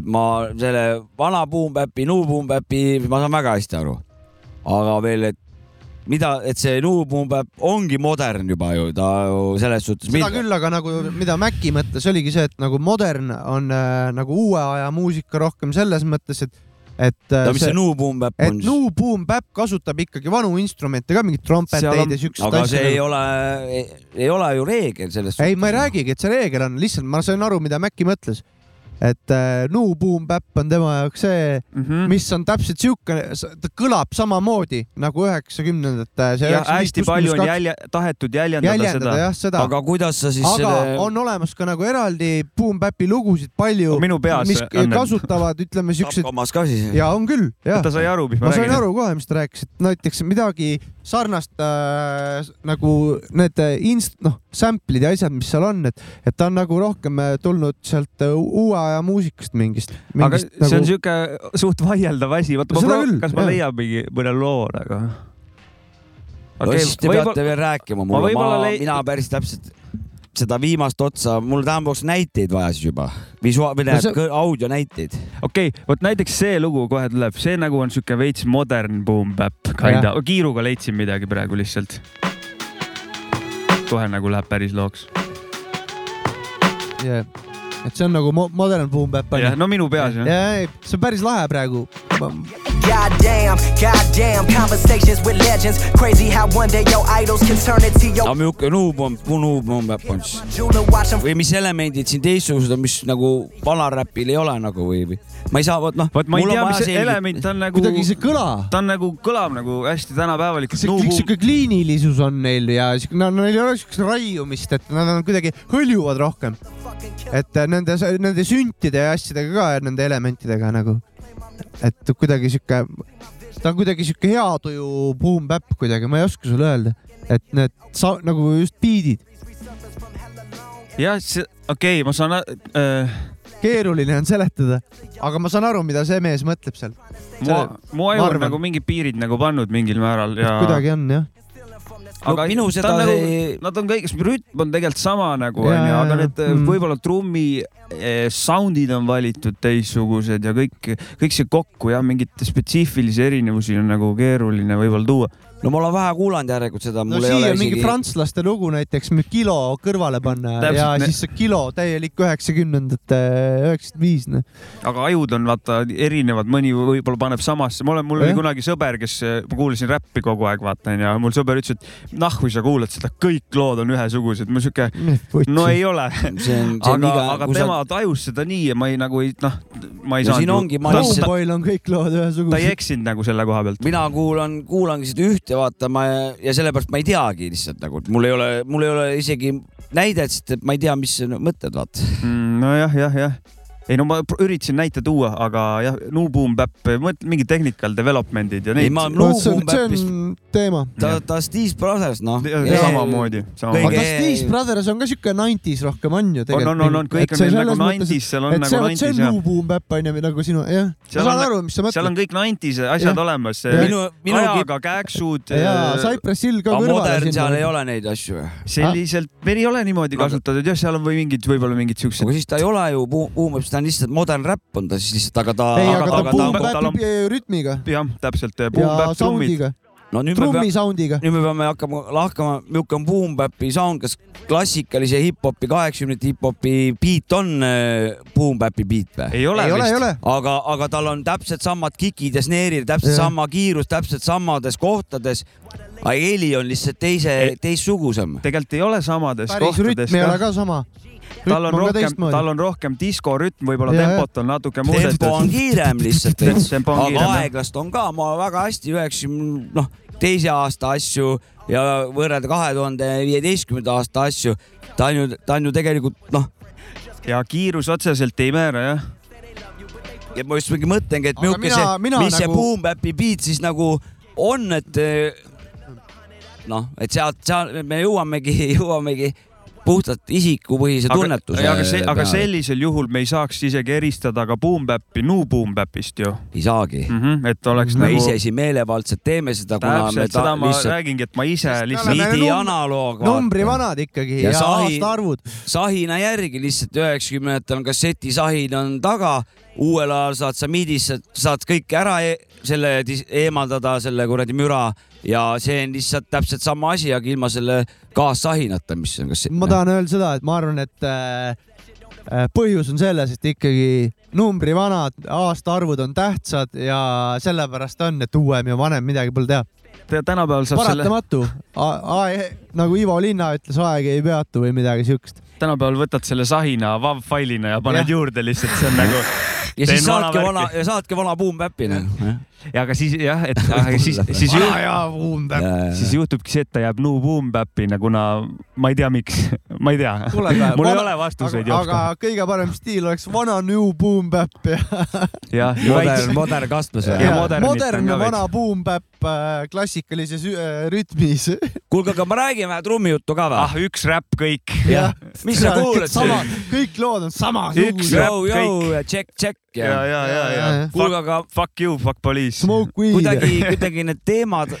et ma selle vana boom bap'i, new boom bap'i, ma saan väga hästi aru. aga veel, et mida, et see bap ongi modern juba ju, ta ju selles suhtes. seda küll, aga nagu mida Maci mõtles, oligi see, et nagu modern on äh, nagu uue aja muusika rohkem selles mõttes, et, et äh, mis see new boom bap on? New Boom Bap kasutab ikkagi vanu instrumente ka, mingeid trompeteid ja siukseid aga see ei asju. ole, ei ole ju reegel selles ei, ma ei. räägigi, et see reegel on, lihtsalt ma sain aru, mida Maci mõtles. Et äh, New Boom Bap on tema jaoks see, mm. -hmm. mis on täpselt siukene, ta kõlab samamoodi nagu üheksakümnendate. ja hästi palju on jälje, tahetud jäljendada, jäljendada seda. jah, seda. aga kuidas sa siis aga selle, on olemas ka nagu eraldi Boom Bapi lugusid palju, minu peas mis on kasutavad, ütleme siukseid Tapkamas ka siis? ja on küll, jah. ta sai aru, mis ma, ma sain räägin. aru kohe, mis ta rääkis, et näiteks midagi sarnast äh, nagu need äh, inst-, noh, sample'id ja asjad, mis seal on, et, et ta on nagu rohkem äh, tulnud sealt äh, uue aja muusikast mingist, aga mingist. see on siuke suht vaieldav asi, vaata ma küll,, kas ma leian mingi mõne loo nagu. no siis te peate veel rääkima ma mulle, võib-olla ma lei-, mina päris täpselt seda viimast otsa, mul tähendab näiteid vaja siis juba, visuaal- või No tähendab see- see... audionäiteid. okei okay,, vot näiteks see lugu kohe tuleb, see nagu on siuke veits modern boom bap, kinda, kiiruga leidsin midagi praegu lihtsalt. kohe nagu läheb päris looks. yeah., et see on nagu mo modern boom bap on jah, no minu peas jah. ja, see on päris lahe praegu. Goddamn, goddamn, conversations with legends. Crazy how one day your idols can turn into your aga milline nuubom, nuubom peab on siis? või mis elemendid siin teistsugused on, mis nagu vanaräpil ei ole nagu või, või ma ei saa, vot noh. vot ma ei tea, mis see element on nagu, kuidagi see kõla, ta on nagu, kõlab nagu hästi kõik siuke kliinilisus on neil ja siuke, no neil ei ole siukest raiumist, et nad on kuidagi hõljuvad rohkem. et äh, nende, nende süntide ja asjadega ka ja nende elementidega nagu, et kuidagi siuke, ta on kuidagi siuke hea tuju boom bap kuidagi, ma ei oska sulle öelda, et need sa, nagu just beat'id, jah, see, okei okay,, ma saan äh,, keeruline on seletada, aga ma saan aru, mida see mees mõtleb seal. mu, mu aju ma on nagu mingid piirid nagu pannud mingil määral ja. kuidagi on jah. aga minu ta seda on nagu, ei- nad on kõik, rütm on tegelikult sama nagu onju, aga need mm. võib-olla trummi eh, sound'id on valitud teistsugused ja kõik, kõik see kokku jah, mingeid spetsiifilisi erinevusi on nagu keeruline võib-olla tuua. No ma olen vähe kuulanud järelikult seda, no siia mingi isegi. prantslaste lugu näiteks, kilo kõrvale panna Täpselt, ja ne- siis see kilo täielik üheksakümnendate, üheksakümmend viis, noh. aga ajud on vaata erinevad, mõni võib-olla paneb samasse, ma olen, mul oli Jah. kunagi sõber, kes, ma kuulasin räppi kogu aeg vaata onju, mul sõber ütles, et nahku sa kuulad seda, kõik lood on ühesugused, ma siuke, no ei ole. aga aga tema sa, tajus seda nii ja ma ei nagu ei noh, ma ei No siin saanud. ongi, ma lihtsalt- Cowboy'l on kõik lood ta ei ühesugused. eksinud nagu selle koha pealt. mina kuulan, kuulangi seda ühte, vaata ma ja sellepärast ma ei teagi lihtsalt nagu, et mul ei ole, mul ei ole isegi näidet, sest et ma ei tea, mis mõtted, vaata. Mm, nojah, jah, jah. Ei no ma üritasin näite tuua, aga jah, New Boom Bap, mõtle mingid technical development'id ja ei, neid. ma no see on, Nuubum see Bapist, on teema. ta, ta Steve Brothers, noh. samamoodi, aga Steve Brothers on ka siuke 90s rohkem on ju on, tegelikult. on, on, on, kõik on neil nagu 90s, seal on nagu vot see 90s on New. Boom Bap on ju, nagu sinu, jah. ma saan on- aru, mis sa seal on mõtled. kõik 90s asjad olemas. minu, minugi, ajaga käksud. jaa, Cypress Hill ka kõrvale modern seal ei ole neid asju selliselt, meil ei ole niimoodi kasutatud, jah, seal on või mingid, võib-olla mingid siuksed aga siis ta ei ole ju Boom, ta on lihtsalt modern räpp on ta siis lihtsalt, aga ta, ei, aga aga ta on- Bapi rütmiga jah, täpselt, ja Bap trummid, sound'iga. no nüüd me trummi peame, sound'iga. nüüd me peame hakkama lahkama, milline boom-bap'i sound, kas klassikalise hip-hopi, kaheksakümnendate hip-hopi beat on äh, boom-bap'i beat või? ei ole ei ole, ei vist. ole. aga, aga tal on täpselt samad kikid ja sneerid, täpselt Jah. sama kiirus, täpselt samades kohtades. aga heli on lihtsalt teise Ei., teistsugusem. tegelikult ei ole samades päris kohtades rütm ei ole ka sama. Tal on rohkem, tal. on rohkem diskorütm, võib-olla tempot on natuke tempo on muudetud. kiirem lihtsalt aga aeglast on ka, ma väga hästi üheksakümne, noh, teise aasta asju ja võrrelda kahe tuhande viieteistkümnenda aasta asju, ta on ju, ta on ju tegelikult noh, ja kiirus otseselt ei määra jah. ja ma just mingi mõtlengi, et milline see, mis see nagu- boom-bap'i beat siis nagu on, et eh, noh, et sealt, seal me jõuamegi, jõuamegi puhtalt isikupõhise tunnetuse aga, see, aga sellisel juhul me ei saaks isegi eristada ka boom-bap'i new boom-bap'ist ju ei saagi mm. -hmm, et oleks me nagu ise siin meelevaldselt teeme seda, kuna me täpselt ta, seda ma lihtsalt räägingi, et ma ise lihtsalt midi analoog. numbrivanad ikkagi Ja ja, sahi- aastaarvud. sahina järgi lihtsalt üheksakümnendatel on kassetisahin on taga, uuel ajal saad sa midis, saad kõik ära e selle eemaldada, selle kuradi müra ja see on lihtsalt täpselt sama asi, aga ilma selle kaassahinata, mis on kassett. ma tahan öelda seda, et ma arvan, et äh, äh, põhjus on selles, et ikkagi numbrivanad aastaarvud on tähtsad ja sellepärast on, et uuem ja vanem midagi pole teha. Te- tänapäeval saab selle, paratamatu. nagu Ivo Linna ütles, aeg ei peatu või midagi siukest. tänapäeval võtad selle sahina WAV-failina ja paned Jah. juurde lihtsalt, see on nagu ja siis saadki vana, ja saadki vana boom-bap'i noh. Ja aga siis jah, et aga siis, siis ju, vana ja umbäpp. siis juhtubki see, et ta jääb new boom-bap'ina, kuna ma ei tea, miks, ma ei tea. mul ei ole vastuseid aga, kõige parem stiil oleks vana new boom bap ja, jah, modern, modern kastus Ja ja modernit on modern ka ja veits. vana boom bap äh, klassikalises äh, rütmis. kuulge, aga ma räägin vähe trummijuttu ka või ah, üks räpp kõik. mis sa kuulad sama siin?, kõik lood on Üks samasugused. räpp. Jõu, jõu ja tšekk, tšekk ja, ja. ja, ja, ja Ja, ja.. kuulge, aga Fuck you, fuck police. Weed. kuidagi, kuidagi need teemad,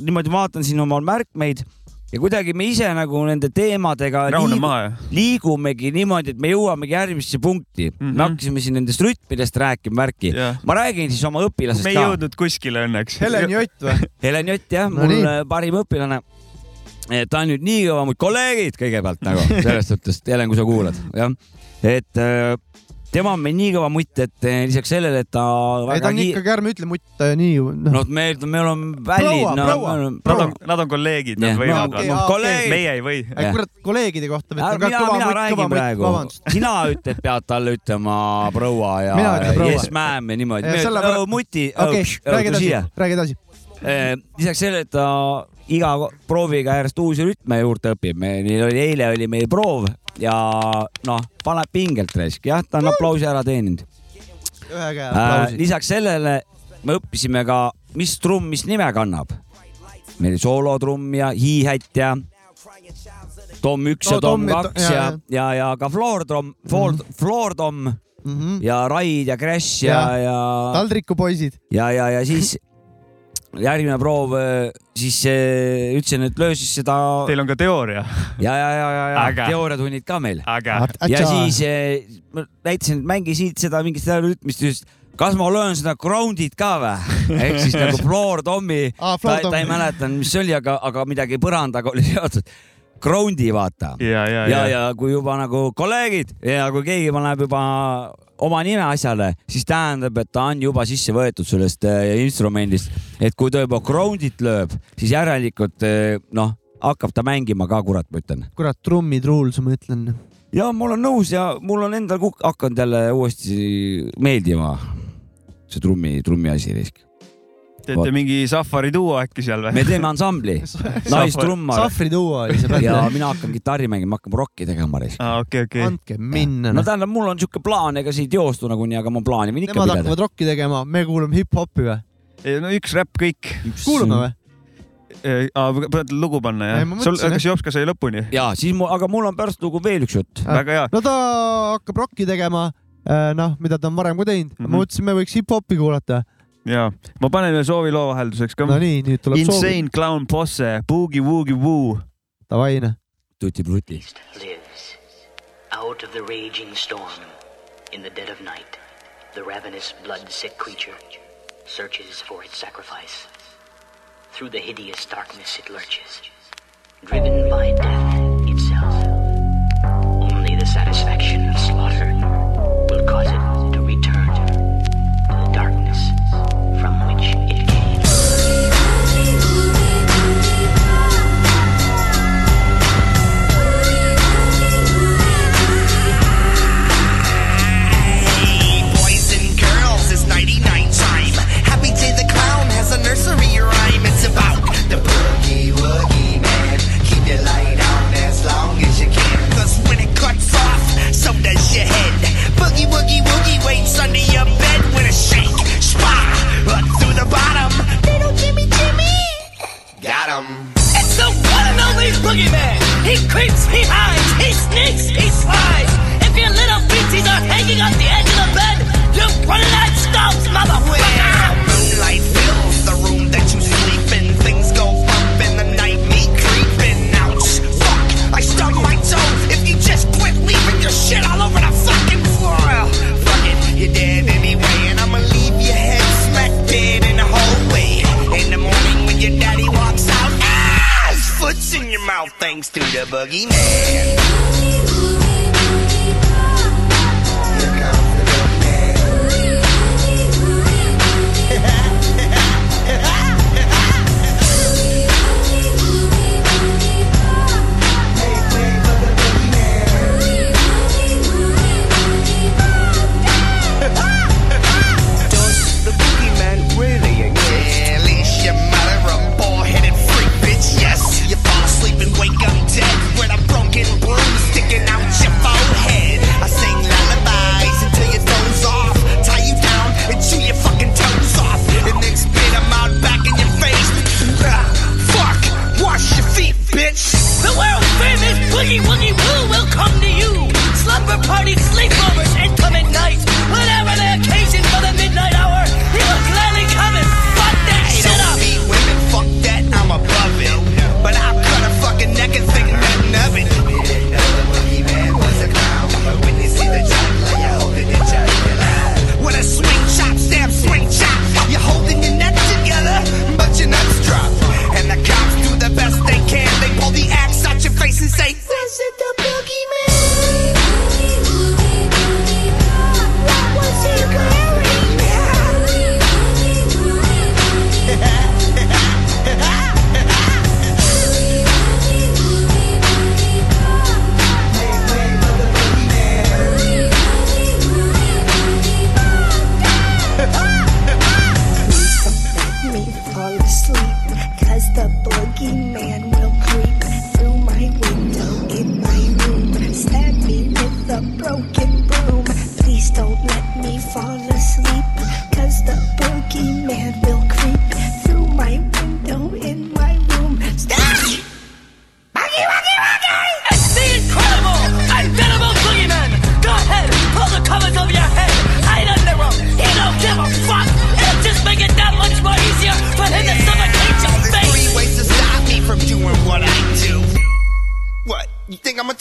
niimoodi vaatan siin omal märkmeid ja kuidagi me ise nagu nende teemadega liigu, liigumegi niimoodi, et me jõuamegi järgmisse punkti mm. Mhm. -hmm. me hakkasime siin nendest rütmidest rääkima, värki. jah. ma räägin siis oma õpilasest me ei ka. jõudnud kuskile õnneks. Helen Jott või? Helen Jott jah No mul nii. nii. parim õpilane. ta on nüüd nii kõva, mu kolleegid kõigepealt nagu selles suhtes, Helen, kui sa kuulad, jah, et äh, tema on meil nii kõva mutt, et äh, lisaks sellele, et ta ei, ta on kiire, ikkagi, ärme ütle mutt äh, nii. noh, noh, me, me oleme vällid, Proua, no Nad on, nad on kolleegid, nad võivad No okei, no, aa, kolleegid. meie ei või. kurat, kolleegide kohta mina, mina räägin praegu. sina ütled, pead talle ütlema proua ja yes ma'am ja niimoodi. Muti, okei, räägi edasi räägi edasi. Eh, lisaks sellele, et ta iga prooviga järjest uusi rütme juurde õpib, meil oli eile oli meil proov ja noh, paneb pingelt raisk, jah, ta on aplausi ära teeninud ühe käe äh,. aplausi. lisaks sellele me õppisime ka, mis trumm, mis nime kannab. meil oli soolotrumm ja hi-hat ja tom üks No ja tom tom ja- kaks ja- ja, ja, ja ka floor-tromm, floor, floor-tom ja raid ja crash ja, Ja. ja, taldrikupoisid. ja, ja, ja siis järgmine proov, siis äh, ütlesin, et löö siis seda Teil on ka teooria. ja, ja, ja, ja, ja teooriatunnid ka meil. ja siis eh, ma näitasin, et mängi siit seda mingit seda rütmist, just kas ma löön seda ground'it ka või? ehk siis nagu floor tom'i, Aa, ta, ta ei mäletanud, mis see oli, aga, aga midagi põrandaga oli seotud. Ground'i vaata. ja, ja, ja, ja, ja kui juba nagu kolleegid ja kui keegi paneb juba oma nime asjale, siis tähendab, et ta on juba sisse võetud sellest äh, instrumendist, et kui ta juba ground'it lööb, siis järelikult äh, noh, hakkab ta mängima ka, kurat, ma ütlen kurat, trummid rules, ma ütlen. ja ma olen nõus ja mul on endal hakanud jälle uuesti meeldima see trummi, trummi asi risk. Teete mingi safari duo äkki seal või? me teeme ansambli, naistrummar Sahvri duo oli see bänd ja. mina hakkan kitarri mängima, hakkame rocki tegema risk. aa, okei, okei. andke minna no no,. tähendab, mul on siuke plaan, ega see ei teostu nagunii, aga ma plaani võin ikka Nemad pidada. hakkavad rocki tegema, me kuulame hip-hopi või? no üks räpp kõik. kuulame või? pead lugu panna Ei, jah sul, kas Jopska sai lõpuni? ja siis mul, aga mul on pärast lugu veel üks jutt. Väga hea. no ta hakkab rocki tegema, noh, mida ta on varem ka teinud mm. Mhm. -hmm. ma mõtlesin, me võiks hip-hopi kuulata ja ma panen ühe soovi loo vahelduseks ka. Nonii, nüüd tuleb Insane soovi. Insane Clown Posse, Boogie Woogie Woo. Davai, noh. Tuti Bruti. Out of the raging storm, in the dead of night, the ravenous blood-sick creature searches for its sacrifice. Through the hideous darkness it lurches, driven by death.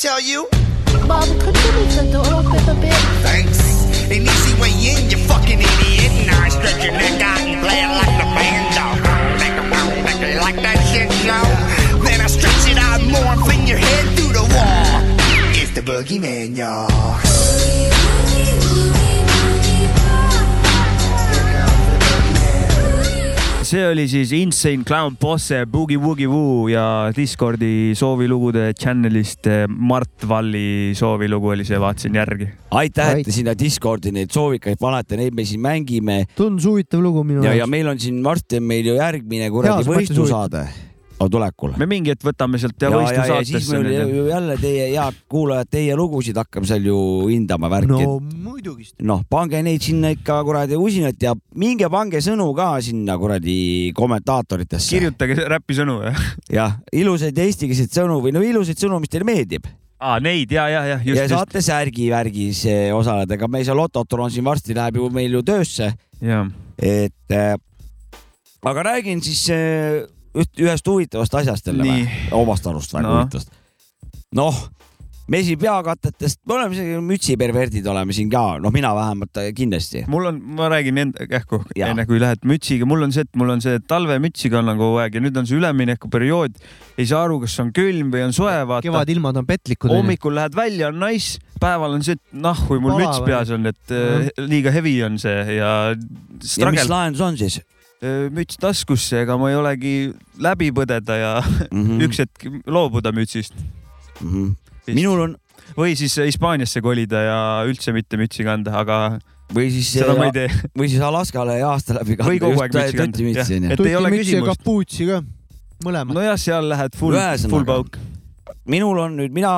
tell you? Mom, could you reach the door up a bit? Thanks. An easy way in, you fucking idiot. Now I stretch your neck out and play it like the band dog. Like that shit, yo. Then I stretch it out more and fling your head through the wall. It's the boogeyman, y'all. see oli siis Insane Clown Posse Boogie Woogie Woo ja Discordi soovilugude channel'ist eh, Mart Valli soovilugu oli see, vaatasin järgi. aitäh, et te sinna Discordi neid soovikaid panete, neid me siin mängime. tundus huvitav lugu minu jaoks. ja, ja meil on siin varsti on meil ju järgmine kuradi võistlusaade Oh, tulekul. me mingi hetk võtame sealt ja, ja võistlusaatesse. jälle teie head kuulajad, teie lugusid hakkame seal ju hindama värki. no muidugi. noh, pange neid sinna ikka kuradi usinalt ja minge pange sõnu ka sinna kuradi kommentaatoritesse. kirjutage räpi sõnu jah. jah, ilusaid eestikeelseid sõnu või no ilusaid sõnu, mis teile meeldib aa ah,, neid ja, ja, jah. ja saate särgivärgis eh, osaleda, ega meil see Lototron siin varsti läheb ju meil ju töösse. et äh, aga räägin siis äh, üht, ühest huvitavast asjast jälle või? omast arust väga no. huvitavast. noh, mesi peakatetest, me oleme isegi mütsiperverdid oleme siin ka, noh, mina vähemalt kindlasti. mul on, ma räägin enda kähku, enne kui lähed mütsiga, mul on see, et mul on see talvemütsi kannan kogu aeg ja nüüd on see üleminekuperiood. ei saa aru, kas on külm või on soe, vaata. kevadilmad on petlikud. hommikul lähed välja, on nice päeval on see, et noh, kui mul müts peas on, et mm. liiga hevi on see ja. ja mis lahendus on siis? Müts taskusse, ega ma ei olegi läbi põdeda ja mm? -hmm. üks hetk loobuda mütsist. mm. -hmm. minul on või siis Hispaaniasse kolida ja üldse mitte mütsi kanda, aga või siis seda ma ei tee. või siis Alaskale ja aasta läbi Või kogu aeg mütsi kanda, Et ei ole mütsi ja küsimust. kapuutsi ka, mõlemad. nojah, seal lähed full, full pauk. minul on nüüd, mina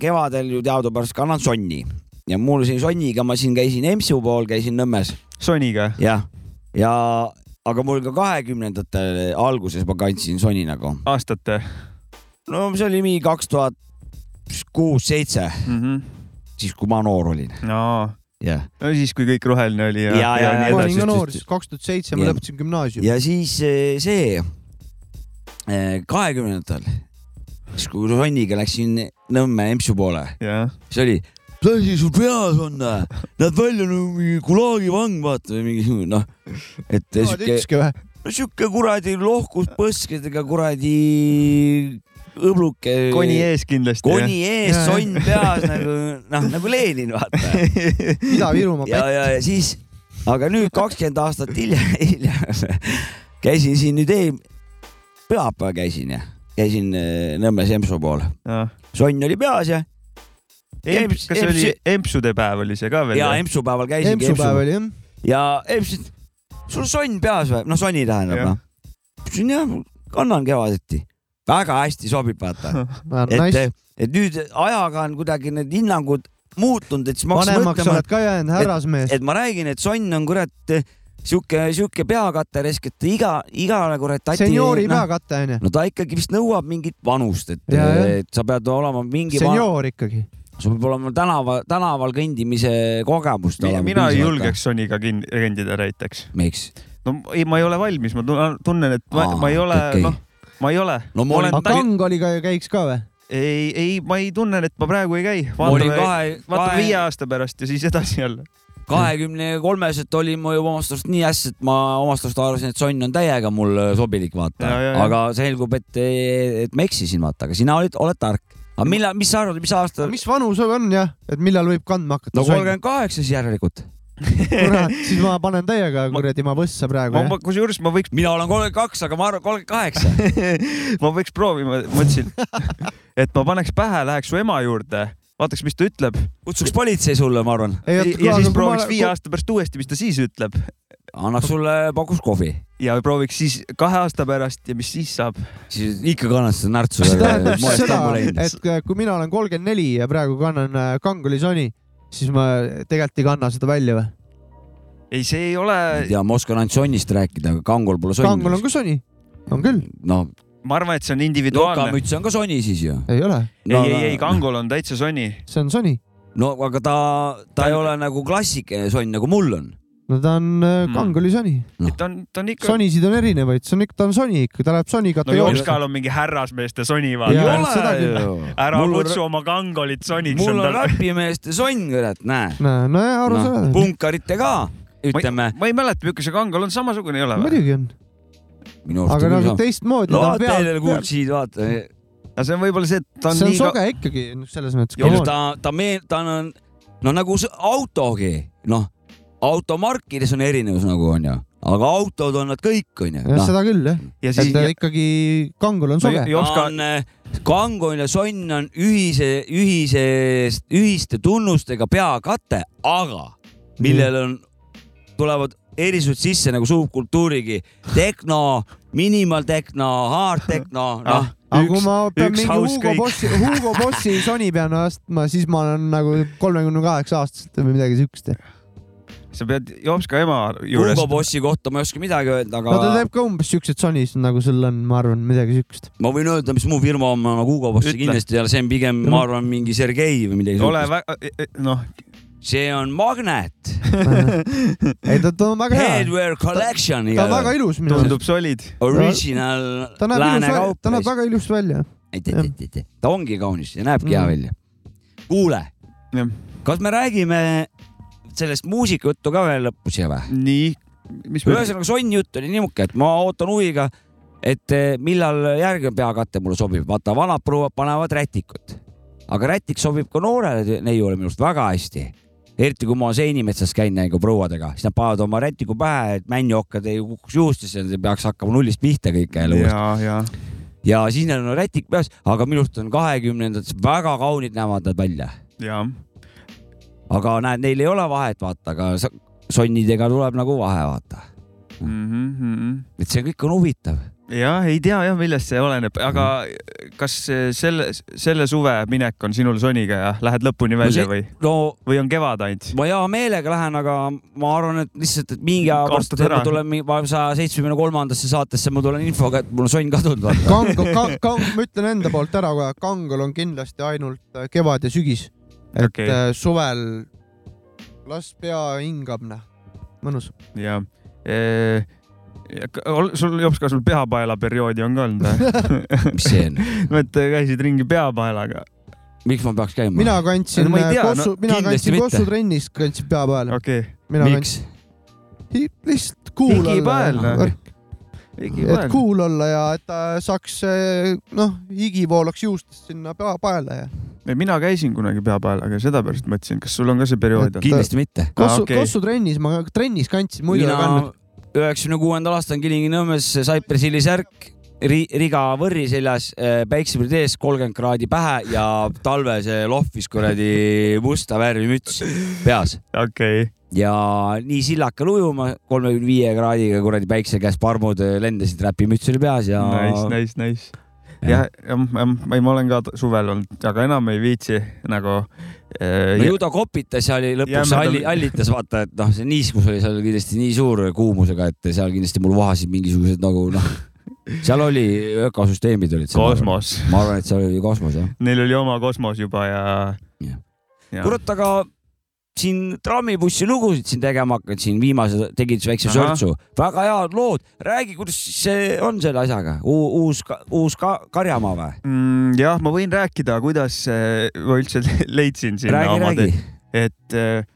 kevadel ju teadupärast kannan sonni ja mul siin sonniga ma siin käisin EMS-u pool, käisin Nõmmes, Soniga. jah, ja aga mul ka kahekümnendate alguses ma kandsin sonni nagu. aastate no see oli mingi kaks tuhat kuus-seitse, mm. -hmm. siis kui ma noor olin. no. jah, no siis, kui kõik roheline oli ja, Ja, ja, nii ma edasi. olin ka noor, siis kaks tuhat seitse ma Ja- lõpetasin gümnaasiumi. ja siis eh, see kahekümnendatel, siis kui sonniga läksin Nõmme EMS-u poole, siis oli, mis asi sul peas on, näed välja nagu mingi Gulagi vang, vaata või mingi noh, et sihuke, ütleski või? no sihuke kuradi lohkus põskedega kuradi õbluke. koni ees kindlasti. koni ees, sonn peas nagu noh, nagu Lenin, vaata. Ida-Virumaa ja, pett. ja, ja siis, aga nüüd kakskümmend aastat hiljem, hiljem käisin siin nüüd eel-, pühapäeval käisin ja käisin äh, Nõmmes EMSO pool, sonn oli peas ja. Emps, kas see oli empsude päev oli see ka veel? ja EMSO päeval käisin. EMS-u päev oli jah. ja ütles, sul sonn peas või? noh, sonni tähendab noh. ütlesin jah, kannan kevadeti. väga hästi sobib, vaata. et et nüüd ajaga on kuidagi need hinnangud muutunud, et siis ma hakkasin vanemaks mõtlema oled, ka jäänud, härrasmees. et ma räägin, et sonn on kurat sihuke, sihuke peakatter, et iga, igale kurat tati. senioori peakatte onju. no ta ikkagi vist nõuab mingit vanust, et, et sa pead olema mingi. senioor ikkagi. Sul peab olema tänava, tänaval kõndimise kogemust mina, mina ei julgeks Soniga kõndida näiteks. miks? no ei, ma ei ole valmis, ma tun- tunnen, et ma, Aa, ma ei ole okay., noh, ma ei ole. No aga Kang oli ka, käiks ka või? ei, ei, ma ei tunne, et ma praegu ei käi. vaatame, kahe- vaatame viie aasta pärast ja siis edasi jälle. kahekümne kolmeselt olin ma juba omast arust nii hästi, et ma omast arust arvasin, et sonn on täiega mul sobilik, vaata aga selgub, et, et ma eksisin, vaata, aga sina olid, oled tark. Aga millal, mis sa arvad, mis aasta? mis vanus on jah, et millal võib kandma hakata? no kolmkümmend kaheksa siis järelikult. kurat, siis ma panen täiega kuradi ma võssa praegu kusjuures ma võiks, mina olen kolmkümmend kaks, aga ma arvan kolmkümmend kaheksa. ma võiks proovima, mõtlesin, et ma paneks pähe, läheks su ema juurde, vaataks, mis ta ütleb. kutsuks politsei sulle, ma arvan. ja, ja siis prooviks viie aasta pärast uuesti, mis ta siis ütleb annaks sulle, pakuks kohvi. ja prooviks siis kahe aasta pärast ja mis siis saab. siis ikka kannad seda närtsu. see tähendab seda, et äh, kui mina olen kolmkümmend neli ja praegu kannan äh, Kangoli Sony, siis ma tegelikult ei kanna seda välja või? ei, see ei ole, ja ma oskan ainult sonnist rääkida, aga kangol pole sonni. Kangol on ka Sony, on küll, no ma arvan, et see on individuaalne. lokamüts on ka sonni siis ju. ei ole, ei, ei, ei, kangol on täitsa sonni. see on Sony. no aga ta, ta ei ole nagu klassikaline sonn, nagu mul on. no ta on äh, Kangoli Sony. ta on, ta on ikka. Sonysid on erinevaid, see on ikka, ta on Sony ikka, ta läheb Sony no kategooriasse. Jopskal on mingi härrasmeeste soni vaata ära Mul on- kutsu oma kangolit soniks mul on räpimeeste sonn, kurat, näe. nojah, aru noh, saad. punkarite ka, ütleme. ma ei mäleta, milline see kangol on, samasugune ei ole või? muidugi on, minu aga nagu teistmoodi. no teile kuulsid, vaata. aga see on võib-olla see, et ta on see on soge ikkagi selles mõttes. ta, ta meel-, ta on, no nagu autogi, noh, automarkides on erinevus nagu onju, aga autod on nad kõik onju. Ja seda küll jah, ja et siis äh, ikkagi Kangol on soge. Jopska- on, Kangol ja Sonn on ühise, ühisest, ühiste tunnustega peakate, aga millel on, tulevad erisused sisse nagu subkultuurigi, tehno, minimaltehno, hard tehno, noh. aga kui ma pean üks mingi Hugo. Bossi, Hugo Bossi Sony pean ostma, siis ma olen nagu kolmekümne kaheksa aastaselt või midagi siukest. sa pead Jopska ema juures Hugo. Bossi kohta ma ei oska midagi öelda, no ta aga teeb ka umbes siukseid Sony'sid nagu sul on, ma arvan, midagi siukest. ma võin öelda, mis mu firma on, nagu Hugo Bossi Ütle. kindlasti ei ole, see on pigem, ma arvan, mingi Sergei või midagi ole väga, noh, see on Magnet, ei ta, ta on väga hea. Headwear Collection ta on väga ilus minu arust. tundub solid. original lääne kaup ta. näeb väga ilus välja. ta ongi kaunis ja näebki hea Mm. välja. kuule kas me räägime sellest muusikajuttu ka veel lõpus siia või? nii, ühesõnaga sonn jutt oli niisugune, et ma ootan huviga, et eh, millal järgmine peakatte mulle sobib. vaata, vanad prouad panevad rätikut, aga rätik sobib ka noorele neiule minu arust väga hästi. Eriti kui ma seenimetsas käin nagu prouadega, siis nad panevad oma rätiku pähe, et männiookkad ei kukuks juustesse, peaks hakkama nullist pihta kõike jälle uuesti. ja, siis neil on rätik peas, aga minu arust on kahekümnendates väga kaunid näevad nad välja. ja aga näed, neil ei ole vahet, vaata, aga sonnidega tuleb nagu vahe, vaata. mm. -hmm. et see kõik on huvitav. jah, ei tea jah, millest see oleneb, aga kas selle, selle suve minek on sinul Soniga ja lähed lõpuni välja see- või, no või on kevad ainult? ma hea meelega lähen, aga ma arvan, et lihtsalt, et mingi aja pärast ma tulen saja seitsmekümne kolmandasse saatesse, ma tulen infoga, et mul on sonn kadunud. Kango, Kang, Kang, ma ütlen enda poolt ära kohe, Kangol on kindlasti ainult äh, kevad ja sügis. et okay. suvel las pea hingab, noh, mõnus. ja e,. Sul jops ka sul peapaela perioodi on ka olnud või? mis see on? no et käisid ringi peapaelaga. miks ma peaks käima? mina kandsin No ma ei tea, Kossu no mina kandsin. Kossu trennis, kandsin pea peale. okei okay., mina miks? kandsin, lihtsalt cool olla et cool olla ja et ta saaks, noh, higi voolaks juustest sinna pea paela ja. mina käisin kunagi peapaelaga ja seda pärast mõtlesin, kas sul on ka see periood kindlasti mitte. Kossu okei. okay., Kossu trennis ma trennis kandsin, muidu ei kandnud. Üheksakümne kuuendal aastal Kilingi-Nõmmes Cypress Hilli särk, riga võrri seljas, päiksepild ees, kolmkümmend kraadi pähe ja talve see lohvis kuradi musta värvi müts peas okei, ja nii sillakal ujuma, kolmekümne viie kraadiga kuradi päikse käes parmud lendasid, räpimüts oli peas ja nice, nice, nice. jah, jah, ma ei, ma olen ka suvel olnud, aga enam ei viitsi nagu äh, no ju ta kopitas ja oli lõpuks alli, allitas, vaata, et noh, see niiskus oli seal kindlasti nii suur kuumusega, et seal kindlasti mul vahasid mingisugused nagu noh, seal oli ökosüsteemid olid. kosmos. ma arvan, et seal oli kosmos jah. Neil oli oma kosmos juba ja, Jah. ja.. kurat, aga siin trammibussi lugusid siin tegema hakkad, siin viimased tegid väikse sörtsu, väga head lood, räägi, kuidas see on selle asjaga, uus, uus ka, karjamaa või? mm,. jah, ma võin rääkida, kuidas äh, ma üldse leidsin sinna räägi, oma räägi tee, et äh,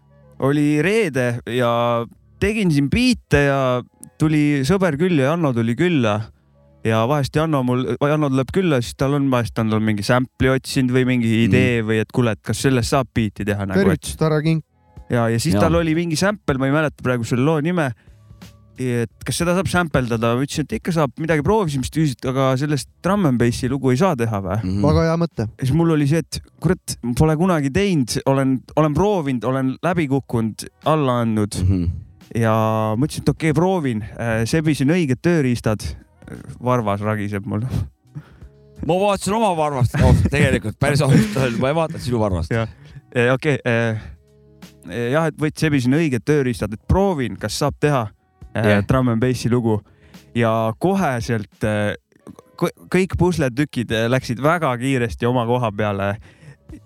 oli reede ja tegin siin biite ja tuli sõber külla, Janno tuli külla ja vahest Janno mul, Janno tuleb külla, siis tal on vahest on tal mingi sample'i otsinud või mingi idee või et kuule, et kas sellest saab biiti teha nagu, et tervitused, härra King. ja, ja siis ja. tal oli mingi sample, ma ei mäleta praegu selle loo nime. et kas seda saab sampeldada, ma ütlesin, et ikka saab, midagi proovisime, siis ta küsis, et aga sellest drum n bassi lugu ei saa teha või? mm. väga hea mõte. ja siis mul oli see, et kurat, pole kunagi teinud, olen, olen proovinud, olen läbi kukkunud, alla andnud Mm -hmm. ja mõtlesin, et okei okay,, proovin. sebisin õiged tööriistad. varvas ragiseb mul. ma vaatasin oma varvast oh,, tegelikult päris ausalt öeldes, ma ei vaadanud sinu varvast. Jah. okei, jah, et võtsin, sebisin õiged tööriistad, et proovin, kas saab teha yeah. drum n bassi lugu ja koheselt eh, kõ- kõik pusletükid eh, läksid väga kiiresti oma koha peale.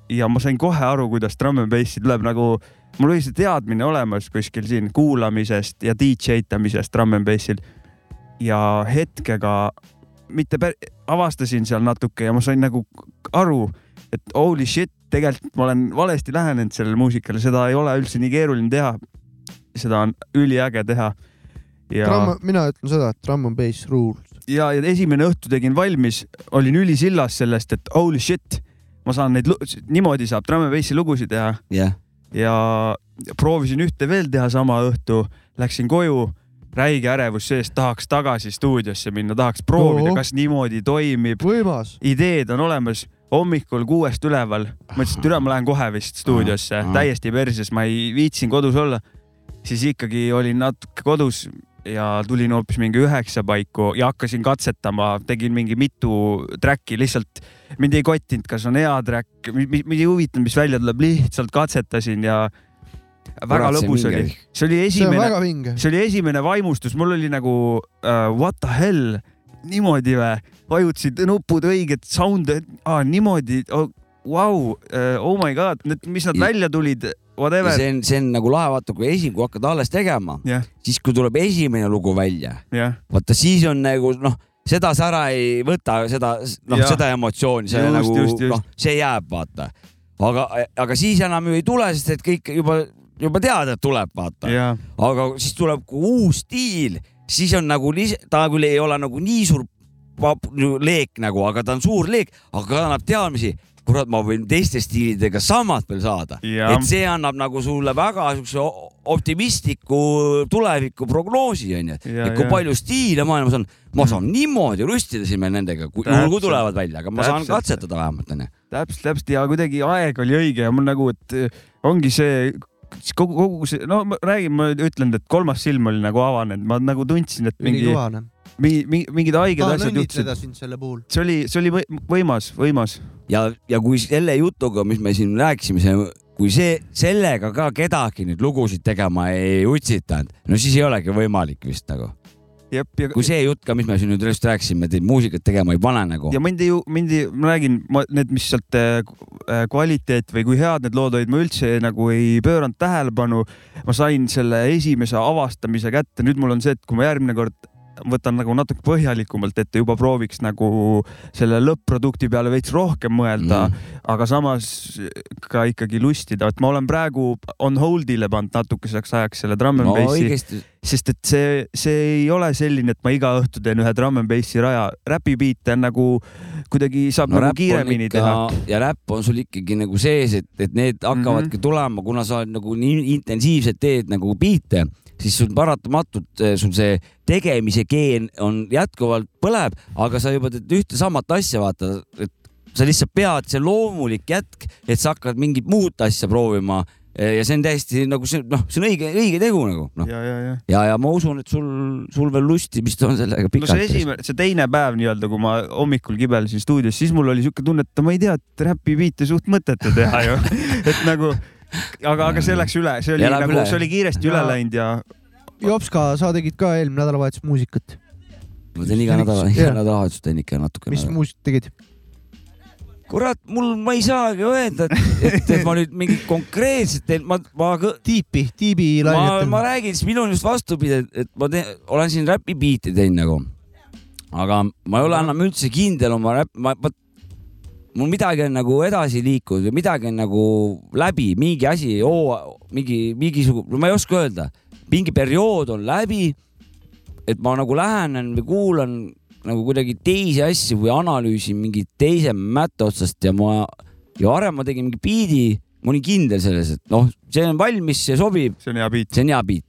ja ma sain kohe aru, kuidas drum n bassi tuleb nagu, mul oli see teadmine olemas kuskil siin kuulamisest ja DJ tamisest drum n bassil ja hetkega mitte pär-, avastasin seal natuke ja ma sain nagu aru, et holy shit, tegelikult ma olen valesti lähenenud sellele muusikale, seda ei ole üldse nii keeruline teha. seda on üliäge teha. ja, Tramm, mina ütlen seda, et Tramm on bass rules. ja, ja esimene õhtu tegin valmis, olin ülisillas sellest, et holy shit, ma saan neid, niimoodi saab drum n bassi lugusid teha jah, ja proovisin ühte veel teha sama õhtu, läksin koju, räige ärevus sees, tahaks tagasi stuudiosse minna, tahaks proovida Oo., kas niimoodi toimib, võimas. ideed on olemas, hommikul kuuest üleval, mõtlesin, et üle ma lähen kohe vist stuudiosse. Täiesti perses, ma ei viitsinud kodus olla. siis ikkagi olin natuke kodus ja tulin hoopis mingi üheksa paiku ja hakkasin katsetama, tegin mingi mitu track'i, lihtsalt mind ei kottinud, kas on hea track, mind ei huvitanud, mis välja tuleb, lihtsalt katsetasin ja väga Kurat, lõbus oli. see oli esimene, see oli esimene vaimustus, mul oli nagu uh, what the hell, niimoodi või, vajutasid nupud õiget sound'e ah,, niimoodi oh,, vau, oh my god, need, mis nad Ja- välja tulid, whatever. see on, see on nagu lahe, vaata, kui esi, kui hakkad alles tegema, jah, siis kui tuleb esimene lugu välja, jah, vaata siis on nagu noh, seda sa ära ei võta, seda noh seda emotsiooni, see Just, nagu noh, see jääb, vaata. aga, aga siis enam ju ei tule, sest et kõik juba, juba teavad, et tuleb, vaata. Aga siis tuleb uus stiil, siis on nagu, ta küll ei ole nagu nii suur leek nagu, aga ta on suur leek, aga ta annab teadmisi kurat, ma võin teiste stiilidega samad veel saada, et see annab nagu sulle väga siukse optimistliku tuleviku prognoosi onju, et kui ja. palju stiile maailmas on, ma saan niimoodi rustida siin meil nendega, kui, Täpselt. tulevad välja, aga ma saan Täpselt. katsetada vähemalt onju. täpselt, täpselt ja kuidagi aeg oli õige ja mul nagu, et ongi see kogu, kogu see, no ma räägin, ma ütlen, et kolmas silm oli nagu avanenud, ma nagu tundsin, et mingi, ülikõva, mingi, mingid haiged tahan asjad juhtusid. sind selle puhul. see oli, see oli või- võimas, võimas. ja, ja kui selle jutuga, mis me siin rääkisime, see, kui see, sellega ka kedagi nüüd lugusid tegema ei utsitanud, no siis ei olegi võimalik vist nagu. jep, ja kui see jutt ka, mis me siin nüüd just rääkisime, et muusikat tegema ei pane nagu. ja mind ei, mind ei, ma räägin, ma need, mis sealt äh, kvaliteet või kui head need lood olid, ma üldse nagu ei pööranud tähelepanu. ma sain selle esimese avastamise kätte, nüüd mul on see, et kui ma järgmine kord võtan nagu natuke põhjalikumalt ette, juba prooviks nagu selle lõpp-produkti peale veits rohkem mõelda mm., aga samas ka ikkagi lustida, et ma olen praegu on hold'ile pannud natukeseks ajaks selle drum n no bassi õigesti, sest et see, see ei ole selline, et ma iga õhtu teen ühe drum n bassi raja, räpibiite on nagu kuidagi saab no nagu kiiremini ikka teha. ja räpp on sul ikkagi nagu sees, et, et need hakkavadki mm -hmm. tulema, kuna sa nagu nii intensiivselt teed nagu biite, siis sul paratamatult eh, sul see tegemise geen on jätkuvalt põleb, aga sa juba teed ühte samat asja, vaata, et sa lihtsalt pead, see loomulik jätk, et sa hakkad mingit muud asja proovima ja see on täiesti nagu see, noh, see on õige, õige tegu nagu noh. ja, ja, ja. ja, ja ma usun, et sul, sul veel lustimist on sellega no pikalt see. esimene, see teine päev nii-öelda, kui ma hommikul kibelesin stuudios, siis mul oli siuke tunne, et ma ei tea, et räpibiite suht mõttetu teha ju, et nagu, aga, aga see läks üle, see oli läheb nagu, üle. see oli kiiresti üle Ja- läinud ja Jopska, sa tegid ka eelmine nädalavahetus muusikat. ma teen iga nädal, iga nädalavahetus teen ikka natukene. mis muusikat tegid? kurat, mul, ma ei saagi öelda, et, et, et ma nüüd mingit konkreetset teen, ma, ma, tiipi, tiibi lainetan ma. räägin, siis minul on just vastupidi, et ma teen, olen siin räpibiite teinud nagu. aga ma ei ole enam üldse kindel oma räpp, ma, vot mul midagi on nagu edasi liikunud või midagi on nagu läbi, mingi asi, mingi, mingisugune, ma ei oska öelda, mingi periood on läbi. et ma nagu lähenen või kuulan nagu kuidagi teisi asju või analüüsin mingi teise mätta otsast ja ma ja varem ma tegin mingi biidi, ma olin kindel selles, et noh, see on valmis, see sobib, see on hea beat. see on hea beat.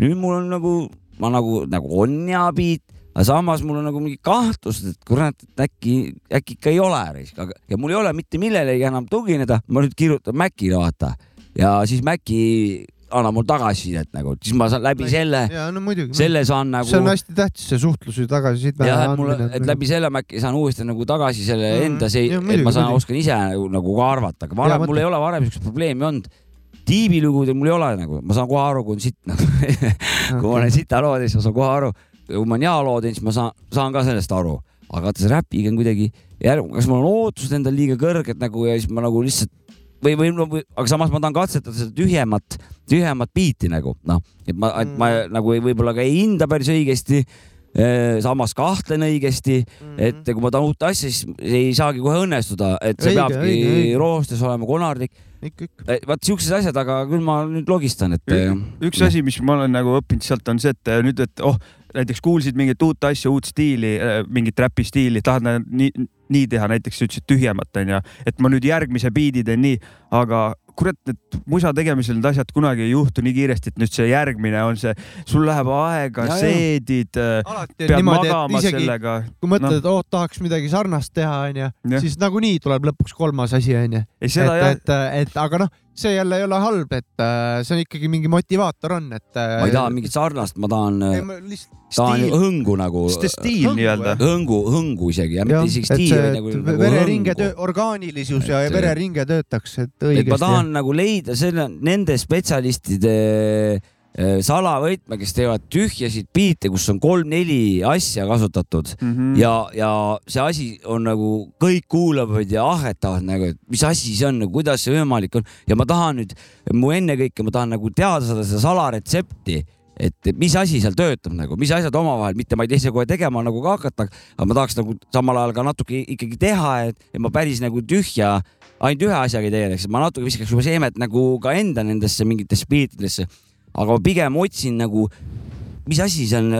nüüd mul on nagu, ma nagu, nagu on hea beat, aga samas mul on nagu mingi kahtlus, et kurat, et äkki, äkki ikka ei ole aga ja mul ei ole mitte millelegi enam tugineda, ma nüüd kirjutan Macile vaata ja siis Maci annab mul tagasisidet nagu, siis ma saan läbi selle, no selle saan nagu see on hästi tähtis, see suhtlus ja tagasiside jah, et mul, et läbi selle ma äkki saan uuesti nagu tagasi selle Mhm. enda see, et ma saan, oskan ise nagu, nagu ka arvata, aga varem mul ei ole varem siukest probleemi olnud. tiibilugudel mul ei ole nagu, ma saan kohe aru, kui on sitt nagu. kui ma olen sita loo teinud, siis ma saan kohe aru. kui ma olen hea loo teinud, siis ma saan, saan ka sellest aru. aga vaata see räpiga on kuidagi, kas mul on ootused endal liiga kõrged nagu ja siis ma nagu lihtsalt või, või no, aga samas ma tahan katsetada seda tühjemat, tühjemat biiti nagu noh, et ma, et ma Mm. nagu ei, võib-olla ka ei hinda päris õigesti. samas kahtlen õigesti, et kui ma tahan uut asja, siis ei saagi kohe õnnestuda, et see Õige, peabki roostes olema konarlik. ikka. vaat siuksed asjad, aga küll ma nüüd logistan, et. äh, üks asi, mis ma olen nagu õppinud sealt on see, et nüüd, et oh, näiteks kuulsid mingit uut asja, uut stiili, mingit räpistiili, tahad nagu nii, nii teha, näiteks sa ütlesid tühjemat onju, et ma nüüd järgmise biidi teen nii, aga kurat, et musa tegemisel need asjad kunagi ei juhtu nii kiiresti, et nüüd see järgmine on see, sul läheb aega seedid, alati on pead niimoodi, magama isegi sellega. kui mõtled, et oh, tahaks midagi sarnast teha, onju, siis nagunii tuleb lõpuks kolmas asi, onju. et, et, et aga noh, see jälle ei ole halb, et äh, see on ikkagi mingi motivaator on, et. ma ei taha mingit sarnast, ma tahan, lihtsalt tahan stiil. hõngu nagu. stiil nii-öelda. hõngu, hõngu isegi ja jah, mitte isegi et stiil, nagu, et nagu vereringe orgaanilisus ja Et- vereringe töötaks, et õigesti. ma tahan nagu leida selle, nende spetsialistide eh, salavõtme, kes teevad tühjasid biite, kus on kolm-neli asja kasutatud. Mhm. ja, ja see asi on nagu kõik kuulavad ja ahhetavad nagu, et mis asi see on, kuidas see võimalik on. Ja ma tahan nüüd, mu ennekõike ma tahan nagu teada saada seda salaretsepti et mis asi seal töötab nagu, mis asjad omavahel, mitte ma ei tee seda kohe tegema nagu ka hakata, aga ma tahaks nagu samal ajal ka natuke ikkagi teha, et, et ma päris nagu tühja ainult ühe asjaga ei tegeleks, ma natuke viskaks juba seemet nagu ka enda nendesse mingitesse beatidesse, aga ma pigem otsin nagu, mis asi see on,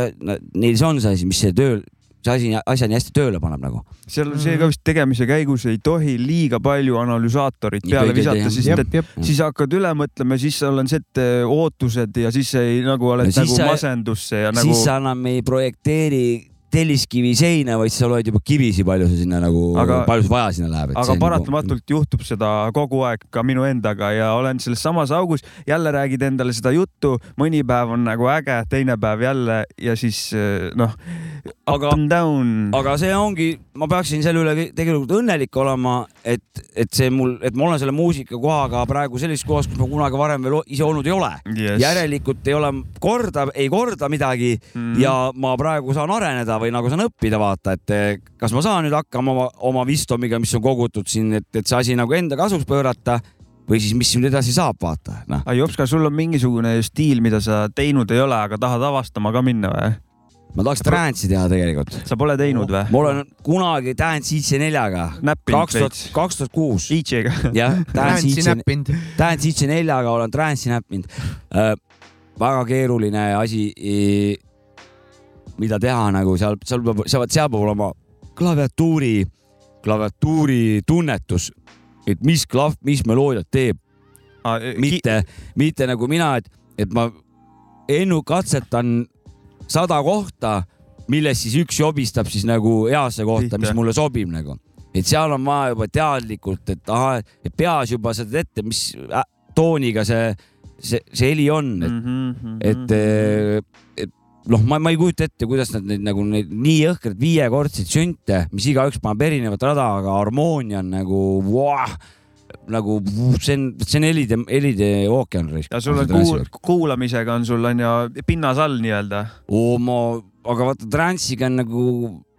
neil see on see asi, mis see tööl, see asi, asja nii hästi tööle paneb nagu. seal on see ka vist tegemise käigus ei tohi liiga palju analüsaatorit peale visata, sest et jep. siis hakkad üle mõtlema, siis sul on see, et ootused ja siis ei nagu oled Ja siis nagu masendusse ja nagu siis sa enam ei projekteeri telliskivi seina, vaid sa loed juba kivisi, palju sa sinna nagu palju sul vaja sinna läheb. aga paratamatult juhtub seda kogu aeg ka minu endaga ja olen selles samas augus, jälle räägid endale seda juttu, mõni päev on nagu äge, teine päev jälle ja siis eh, noh, up Aga- and down. aga see ongi, ma peaksin selle üle tegelikult õnnelik olema, et, et see mul, et ma olen selle muusikakohaga praegu sellises kohas, kus ma kunagi varem veel ise olnud ei ole Yes. järelikult ei ole korda, ei korda midagi mm. Mhm. ja ma praegu saan areneda või nagu saan õppida, vaata, et eh, kas ma saan nüüd hakkama oma, oma Vistomiga, mis on kogutud siin, et, et see asi nagu enda kasuks pöörata või siis mis nüüd edasi saab, vaata, noh. aga Jops, kas sul on mingisugune stiil, mida sa teinud ei ole, aga tahad avastama ka minna või? ma tahaks trance'i teha tegelikult. sa pole teinud või? ma olen kunagi Dance IC4-ga, näppinud kaks tuhat kaks tuhat kuus, DJ-ga. jah, Dance Trance'i IC, näppinud. Dance IC4-ga olen trance'i näppinud äh,. väga keeruline asi, mida teha nagu seal, seal peab, seal, seal peab olema klaviatuuri, klaviatuuri tunnetus, et mis klahv, mis meloodiat teeb, mitte, mitte nagu mina, et, et ma ennu katsetan sada kohta, millest siis üks jobistab siis nagu heasse kohta, mis mulle sobib nagu. et seal on vaja juba teadlikult, et ahah, et peas juba sa tead ette, mis ä- tooniga see, see, see heli on, et Mhm, et, et noh, ma, ma ei kujuta ette, kuidas nad neid nagu neid nii jõhkraid viiekordseid sünte, mis igaüks paneb erinevat rada, aga harmoonia on nagu vau, nagu see on, see on helide, helide ookean. ja sul on kuul-, kuulamisega on sul on ju pinnas all nii-öelda. oo, ma, aga vaata trance'iga on nagu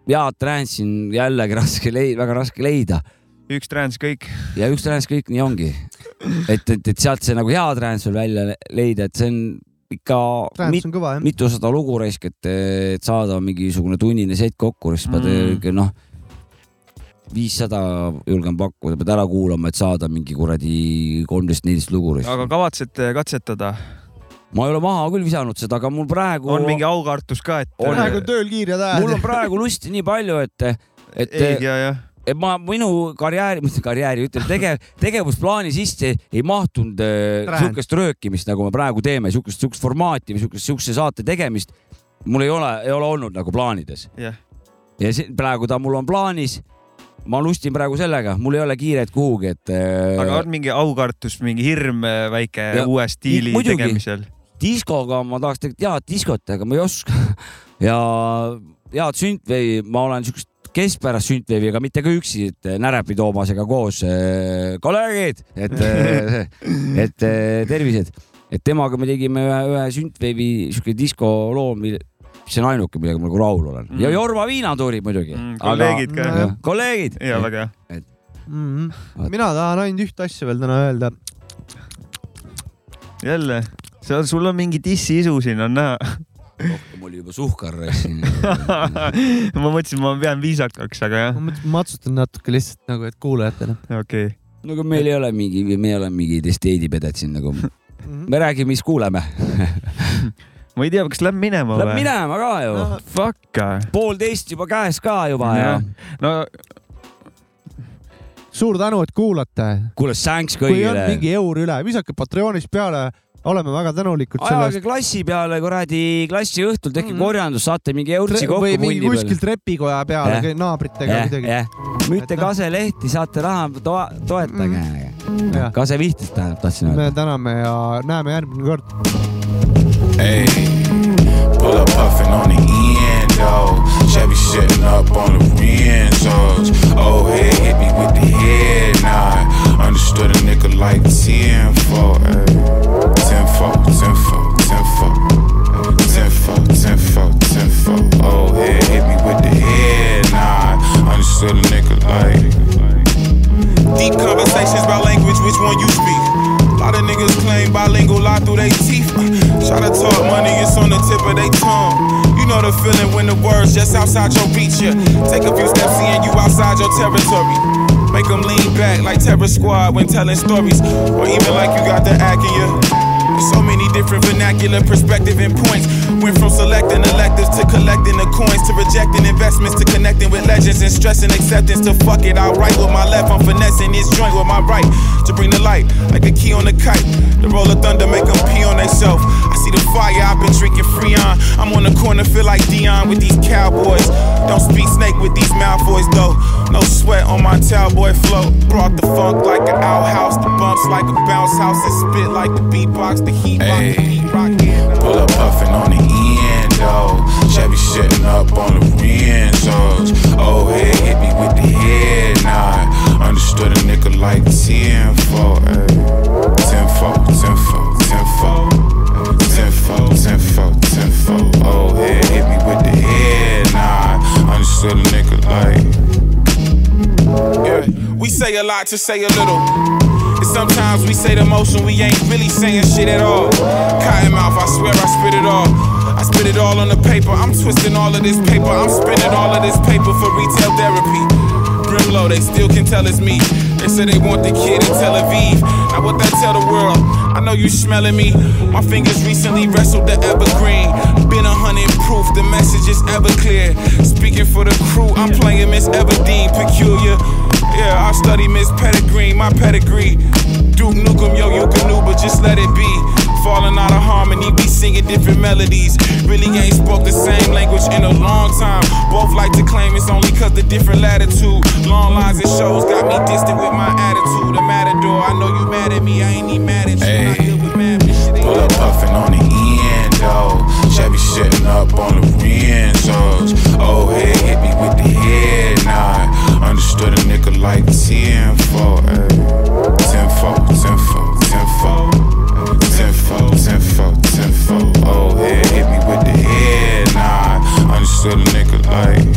head trance'i on jällegi raske leida, väga raske leida üks trance kõik. ja üks trance kõik nii ongi. et, et, et sealt see nagu hea trance veel välja le- leida, et see on ikka mit, on kõva jah. mitusada lugu raisk, et, et saada mingisugune tunnine set kokku, siis pead Mm. noh, viissada julgen pakkuda, pead ära kuulama, et saada mingi kuradi kolmteist, neliteist lugu raisk. aga kavatsete katsetada? ma ei ole maha küll visanud seda, aga mul praegu on mingi aukartus ka, et? On. praegu on tööl kiired ajad. mul on praegu lusti nii palju, et, et ei, ja, jah. Ma minu karjääri, mitte karjääri, ütleme tegev, tegevusplaani sisse ei mahtunud äh, Trend. siukest röökimist, nagu me praegu teeme, siukest, siukest formaati või siukest, siukse saate tegemist. mul ei ole, ei ole olnud nagu plaanides jah, ja see, praegu ta mul on plaanis. ma lustin praegu sellega, mul ei ole kiiret kuhugi, et. aga on mingi aukartus, mingi hirm äh, väike Ja- uue stiili muidugi. tegemisel? diskoga ma tahaks tegelikult head diskot, aga ma ei oska. ja head süntveevi, ma olen siukest keskpärast süntveevi, aga mitte ka üksi, et Närepi Toomasega koos äh, kolleegid, et, et äh, tervised, et temaga me tegime ühe, ühe süntveevi siuke diskoloo, mis on ainuke, millega ma nagu rahul olen mm. ja. Jorma Viinaturi muidugi Mm, kolleegid ka. Aga, kolleegid. ja väga hea. mm. -hmm. mina tahan ainult ühte asja veel täna öelda. jälle, seal, sul on mingi dissiisu siin on näha. Rohkem oli juba suhkar siin. ma mõtlesin, ma pean viisakaks, aga jah, ma mõtlesin, ma matsutan natuke lihtsalt nagu, et kuulajatele. okei okay.. no aga meil ei ole mingi, me ei ole mingid esteedipedet siin nagu. me räägime, mis kuuleme. ma ei tea, kas läheb minema Läheb või? minema ka ju No. Fuck. poolteist juba käes ka juba ja, ja.. no suur tänu, et kuulate. kuule, thanks kui on kõigile. mingi eur üle, visake Patreonis peale, oleme väga tänulikud selle ajage klassi peale kuradi klassi õhtul tehke mm. -hmm. korjandus, saate mingi eurtsi kokku või mingi punni kuskil trepikoja peale yeah. naabritega jah, midagi. jah. müüte kaselehti, saate raha to, toetage mm.. Jah. kasevihtest tähendab, tahtsin öelda. me täname ja näeme järgmine kord. Hey, pull up puffin' on the endo. Chevy sitting up on the Renzos. Oh, head hit me with the head nod. Understood a nigga like 10 for, ay. 10 for, 10 for, 10 for. 10 for, 10 for, 10 for. Oh, head hit me with the head nod. Understood nigga like. Deep conversations about language, which one you speak? A lot of niggas claim bilingual lie through their teeth. Try to talk money, it's on the tip of their tongue. You know the feeling when the words just outside your reach. Yeah. Take a few steps in, you outside your territory. Make them lean back like Terror Squad when telling stories. Or even like you got the act in you. So many different vernacular perspective and points. Went from selecting electives to collecting the coins to rejecting investments to connecting with legends and stressing acceptance to fuck it. I write with my left, I'm finessing this joint with my right to bring the light like a key on a kite. The roll of thunder make them pee on themselves. I see the fire, I've been drinking Freon. I'm on the corner, feel like Dion with these cowboys. Don't speak snake with these Malfoys though. No sweat on my cowboy flow. Brought the funk like an outhouse, the bumps like a bounce house, and spit like the beatbox, the heat rock, puffin' on the endo. Chevy sitting up on the Renzos. Oh, head hit me with the head nod. Understood a nigga like 10 for, ayy. Eh. 10 for, 10 for, 10 for. 10 for, 10 for, 10 for. Oh, head hit me with the head nod. Understood a nigga like. Yeah, we say a lot to say a little. And sometimes we say the motion, we ain't really saying shit at all. Cotton mouth, I swear I spit it all. I spit it all on the paper. I'm twisting all of this paper. I'm spinning all of this paper for retail therapy. Brimlow, they still can tell it's me. They say they want the kid in Tel Aviv. Now what that tell the world? I know you smelling me. My fingers recently wrestled the evergreen. Been a hundred proof, the message is ever clear. Speaking for the crew, I'm playing Miss Everdeen, peculiar. Yeah, I study Miss Pettigreen, my pedigree. Duke Nukem, yo, you can do, but just let it be. Falling out of harmony, we singing different melodies. Really ain't spoke the same language in a long time. Both like to claim it's only cause the different latitude. Long lines and shows got me distant with my attitude. A matador, I know you mad at me, I ain't even mad at you. Not good with mad bitch, shit ain't Pull up puffin' on the endo. Chevy sitting up on the Renzos. Oh, head hit me with the head nod. Understood a nigga like 10 for, ayy. 10 for, 10 for, 10 for. 10 for, 10 for, 10 for. Oh, head hit me with the head nod. Understood a nigga like.